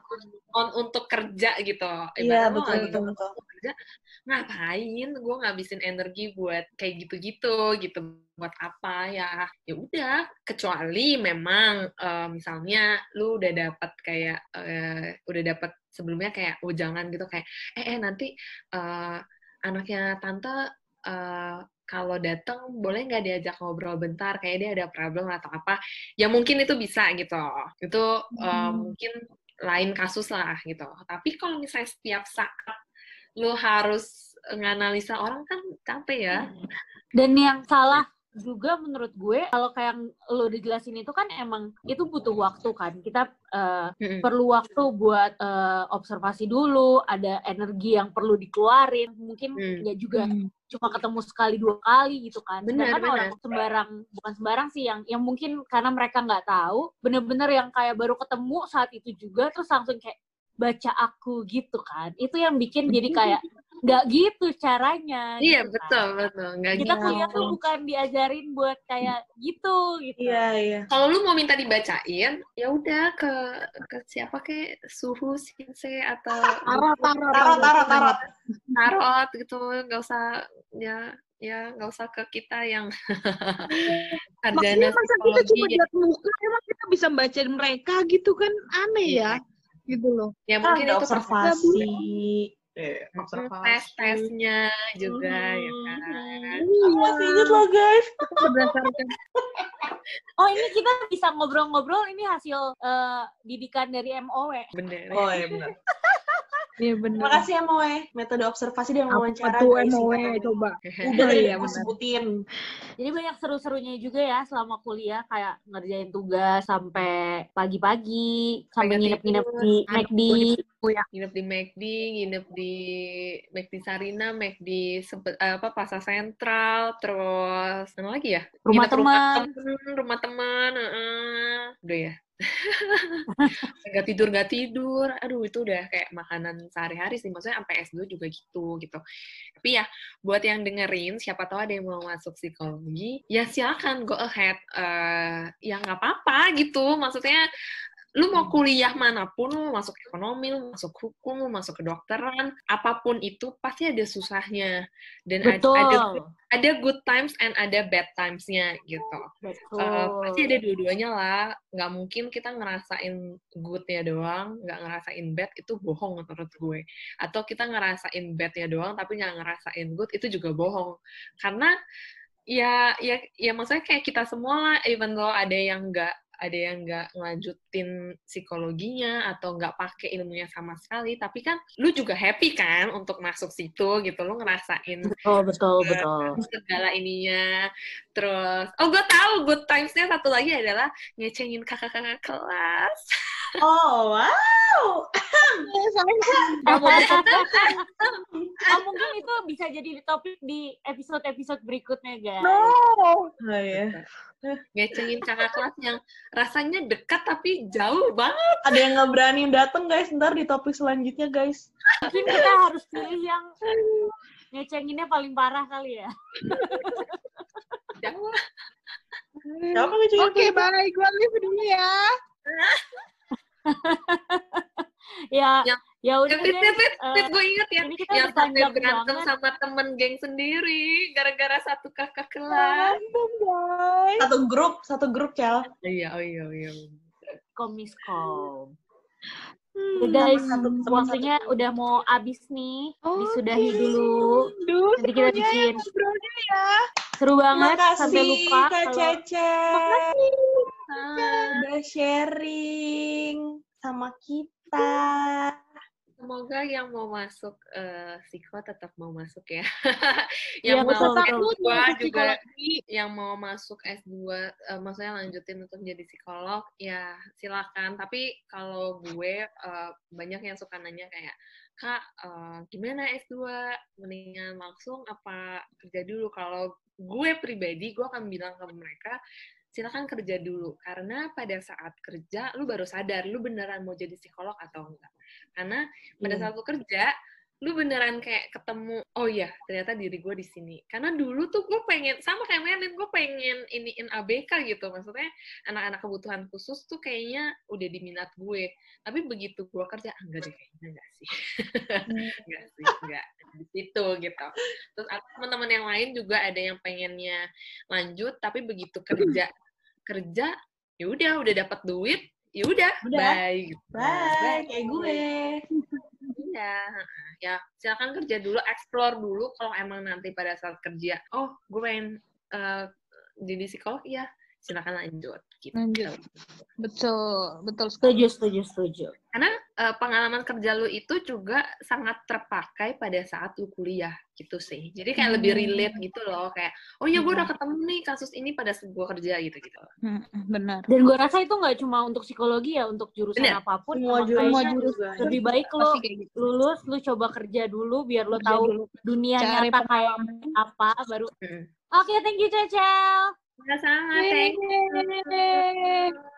[SPEAKER 2] on untuk kerja gitu
[SPEAKER 1] Iya,
[SPEAKER 2] lu
[SPEAKER 1] betul,
[SPEAKER 2] lagi
[SPEAKER 1] betul,
[SPEAKER 2] nggak
[SPEAKER 1] betul.
[SPEAKER 2] kerja ngapain gue ngabisin energi buat kayak gitu-gitu gitu buat apa ya ya udah kecuali memang eh, misalnya lu udah dapat kayak eh, udah dapat sebelumnya kayak oh jangan gitu kayak eh eh nanti eh, anaknya tante eh, kalau datang boleh nggak diajak ngobrol bentar kayak dia ada problem atau apa ya mungkin itu bisa gitu itu eh,
[SPEAKER 1] Hmm.
[SPEAKER 2] mungkin lain kasus lah gitu tapi kalau misalnya setiap saat lu harus nganalisa orang kan capek ya
[SPEAKER 4] Dan yang salah juga menurut gue kalau kayak yang lo dijelasin itu kan emang itu butuh waktu kan kita eh,
[SPEAKER 2] Mm-mm.
[SPEAKER 4] perlu waktu buat eh, observasi dulu ada energi yang perlu dikeluarin mungkin
[SPEAKER 2] Hmm.
[SPEAKER 4] nggak juga
[SPEAKER 3] Hmm.
[SPEAKER 4] Cuma ketemu sekali dua kali gitu kan. Sedangkan
[SPEAKER 2] benar.
[SPEAKER 4] orang sembarang bukan sembarang sih yang yang mungkin karena mereka nggak tahu bener-bener yang kayak baru ketemu saat itu juga terus langsung kayak baca aku gitu kan. Itu yang bikin jadi kayak nggak gitu caranya
[SPEAKER 2] iya
[SPEAKER 4] gitu kan.
[SPEAKER 2] betul betul nggak
[SPEAKER 4] kita
[SPEAKER 2] gitu
[SPEAKER 4] kuliah tuh bukan diajarin buat kayak gitu gitu
[SPEAKER 1] Iya, iya.
[SPEAKER 2] kalau lu mau minta dibacain ya udah ke ke siapa ke suhu sinse atau
[SPEAKER 3] Tarot, tarot,
[SPEAKER 1] Tarot, tarot, tarot.
[SPEAKER 2] tarot gitu nggak usah ya ya nggak usah ke kita yang
[SPEAKER 3] Maksudnya
[SPEAKER 2] sarjana
[SPEAKER 3] masa kita cuma lihat muka, emang kita bisa baca mereka gitu kan aneh ya. Gitu loh.
[SPEAKER 2] ya mungkin
[SPEAKER 1] ada
[SPEAKER 2] itu
[SPEAKER 1] observasi. Eh,
[SPEAKER 2] tes tesnya juga ya
[SPEAKER 1] Hmm.
[SPEAKER 2] kan
[SPEAKER 1] Aku masih inget loh guys.
[SPEAKER 3] Berdasarkan
[SPEAKER 4] oh ini kita bisa ngobrol-ngobrol ini hasil eh, didikan dari MOW
[SPEAKER 2] bener
[SPEAKER 1] Oh iya benar.
[SPEAKER 3] Iya benar.
[SPEAKER 1] Terima kasih ya Moe. Metode observasi dan
[SPEAKER 3] Apa
[SPEAKER 1] wawancara
[SPEAKER 3] tuh MOW
[SPEAKER 1] singkat aja.
[SPEAKER 3] coba.
[SPEAKER 1] Udah
[SPEAKER 3] Oh, iya,
[SPEAKER 1] aku
[SPEAKER 3] benar.
[SPEAKER 1] sebutin.
[SPEAKER 4] jadi banyak seru-serunya juga ya selama kuliah kayak ngerjain tugas sampai pagi-pagi sampai nginep-nginep di
[SPEAKER 3] Aduh,
[SPEAKER 4] McD
[SPEAKER 2] nginep di McD, nginep di McD Sarina, McD eh, apa Pasar Sentral, terus mana lagi ya?
[SPEAKER 4] Rumah teman.
[SPEAKER 2] rumah teman, heeh. udah ya. Gak tidur gak tidur, aduh itu udah kayak makanan sehari-hari sih, maksudnya sampai S2 juga gitu gitu. Tapi ya buat yang dengerin, siapa tahu ada yang mau masuk psikologi, ya silakan go ahead, Eh ya nggak apa-apa gitu, maksudnya lu mau kuliah mana pun, lu masuk ekonomi, lu masuk hukum, lu masuk kedokteran, apa pun itu pasti ada susahnya dan ada,
[SPEAKER 4] betul
[SPEAKER 2] ada ada good times and ada bad times-nya gitu.
[SPEAKER 4] betul
[SPEAKER 2] Eh, pasti ada dua-duanya lah. Nggak mungkin kita ngerasain good-nya doang, nggak ngerasain bad itu bohong menurut gue. Atau kita ngerasain bad-nya doang tapi nggak ngerasain good itu juga bohong. Karena ya ya ya maksudnya kayak kita semua lah, even though ada yang nggak ada yang nggak ngelanjutin psikologinya atau nggak pakai ilmunya sama sekali, tapi kan lu juga happy kan untuk masuk situ gitu, lu ngerasain
[SPEAKER 4] betul betul betul
[SPEAKER 2] segala ininya. Terus, oh gue tahu good times-nya satu lagi adalah ngecengin kakak-kakak kelas.
[SPEAKER 1] Oh wow.
[SPEAKER 4] Oh mungkin itu bisa jadi topik di episode-episode berikutnya guys
[SPEAKER 1] Oh iya.
[SPEAKER 2] Ngecengin kakak kelas yang rasanya dekat tapi jauh banget.
[SPEAKER 1] Ada yang nggak berani dateng guys. Ntar di topik selanjutnya guys.
[SPEAKER 4] mungkin kita harus pilih yang ngecenginnya paling parah kali ya
[SPEAKER 1] ngecengin?
[SPEAKER 3] Oke, baik. Gua live dulu ya.
[SPEAKER 4] ya
[SPEAKER 2] Yang-
[SPEAKER 4] ya udah
[SPEAKER 2] Fit,
[SPEAKER 4] deh
[SPEAKER 2] fit, fit,
[SPEAKER 4] eh,
[SPEAKER 2] fit, gue inget ya.
[SPEAKER 4] ini kita
[SPEAKER 2] Yang sampai berantem
[SPEAKER 4] banget.
[SPEAKER 2] sama temen geng sendiri. Gara-gara satu kakak kelas.
[SPEAKER 3] guys.
[SPEAKER 1] Satu grup, satu grup Cel.
[SPEAKER 2] Oh iya, oh iya, oh iya.
[SPEAKER 4] komiskom
[SPEAKER 3] Hmm,
[SPEAKER 4] Udah guys, waktunya
[SPEAKER 1] satu.
[SPEAKER 4] udah mau abis nih.
[SPEAKER 3] Oke.
[SPEAKER 4] Disudahi dulu.
[SPEAKER 3] Duh,
[SPEAKER 4] Nanti kita
[SPEAKER 3] ya
[SPEAKER 4] bikin.
[SPEAKER 3] ngobrolnya ya.
[SPEAKER 4] Seru banget
[SPEAKER 1] kasih
[SPEAKER 4] sampai lupa
[SPEAKER 1] Kak
[SPEAKER 4] kalau
[SPEAKER 1] Cece.
[SPEAKER 2] Ah,
[SPEAKER 1] Udah sharing sama kita.
[SPEAKER 2] Semoga yang mau masuk eh, psiko tetap mau masuk ya. Yang
[SPEAKER 4] betul,
[SPEAKER 2] mau
[SPEAKER 4] betul.
[SPEAKER 2] S2
[SPEAKER 3] Takut masuk
[SPEAKER 2] juga
[SPEAKER 3] psikologi.
[SPEAKER 2] yang mau masuk S2 eh, maksudnya lanjutin untuk jadi psikolog ya silakan. Tapi kalau gue eh, banyak yang suka nanya kayak kak eh, gimana S2 mendingan langsung apa kerja dulu kalau gue pribadi gue akan bilang ke mereka silakan kerja dulu. Karena pada saat kerja lu baru sadar lu beneran mau jadi psikolog atau enggak. Karena pada
[SPEAKER 4] Iya.
[SPEAKER 2] saat lu kerja lu beneran kayak ketemu oh iya ternyata diri gue di sini. Karena dulu tuh gue pengen sama kayak Melin gue pengen iniin ABK gitu. Maksudnya anak-anak kebutuhan khusus tuh kayaknya udah di minat gue. Tapi begitu gue kerja ah, enggak deh kayaknya enggak sih. Enggak sih enggak. Di situ gitu. Terus teman-teman yang lain juga ada yang pengennya lanjut tapi begitu kerja kerja ya udah udah dapat duit ya udah
[SPEAKER 1] Udah.
[SPEAKER 2] bye gitu.
[SPEAKER 1] Bye, kayak gue.
[SPEAKER 2] Iya, ya silakan kerja dulu, explore dulu kalau emang nanti pada saat kerja, oh gue pengen eh, jadi psikolog, ya silakan lanjut. Gitu.
[SPEAKER 3] Lanjut. Betul, betul sekali.
[SPEAKER 4] Setuju, setuju, setuju.
[SPEAKER 2] Karena eh, pengalaman kerja lu itu juga sangat terpakai pada saat lu kuliah gitu sih. Jadi kayak lebih
[SPEAKER 3] Hmm.
[SPEAKER 2] relate gitu loh, kayak oh ya gue udah ketemu nih kasus ini pada gue kerja gitu gitu.
[SPEAKER 3] Hmm, benar.
[SPEAKER 4] Dan gue rasa itu nggak cuma untuk psikologi ya, untuk jurusan
[SPEAKER 2] Bener.
[SPEAKER 4] apa
[SPEAKER 1] pun.
[SPEAKER 4] Semua
[SPEAKER 1] jurusan
[SPEAKER 4] kayaknya
[SPEAKER 1] juga.
[SPEAKER 4] Lebih baik lo
[SPEAKER 3] gitu.
[SPEAKER 4] lulus, lu coba kerja dulu biar lo tahu
[SPEAKER 3] dulu.
[SPEAKER 4] dunia
[SPEAKER 3] Cari
[SPEAKER 4] nyata kayak apa, baru.
[SPEAKER 2] Mm.
[SPEAKER 4] Oke, thank you Cecel.
[SPEAKER 2] Sama-sama, thank you.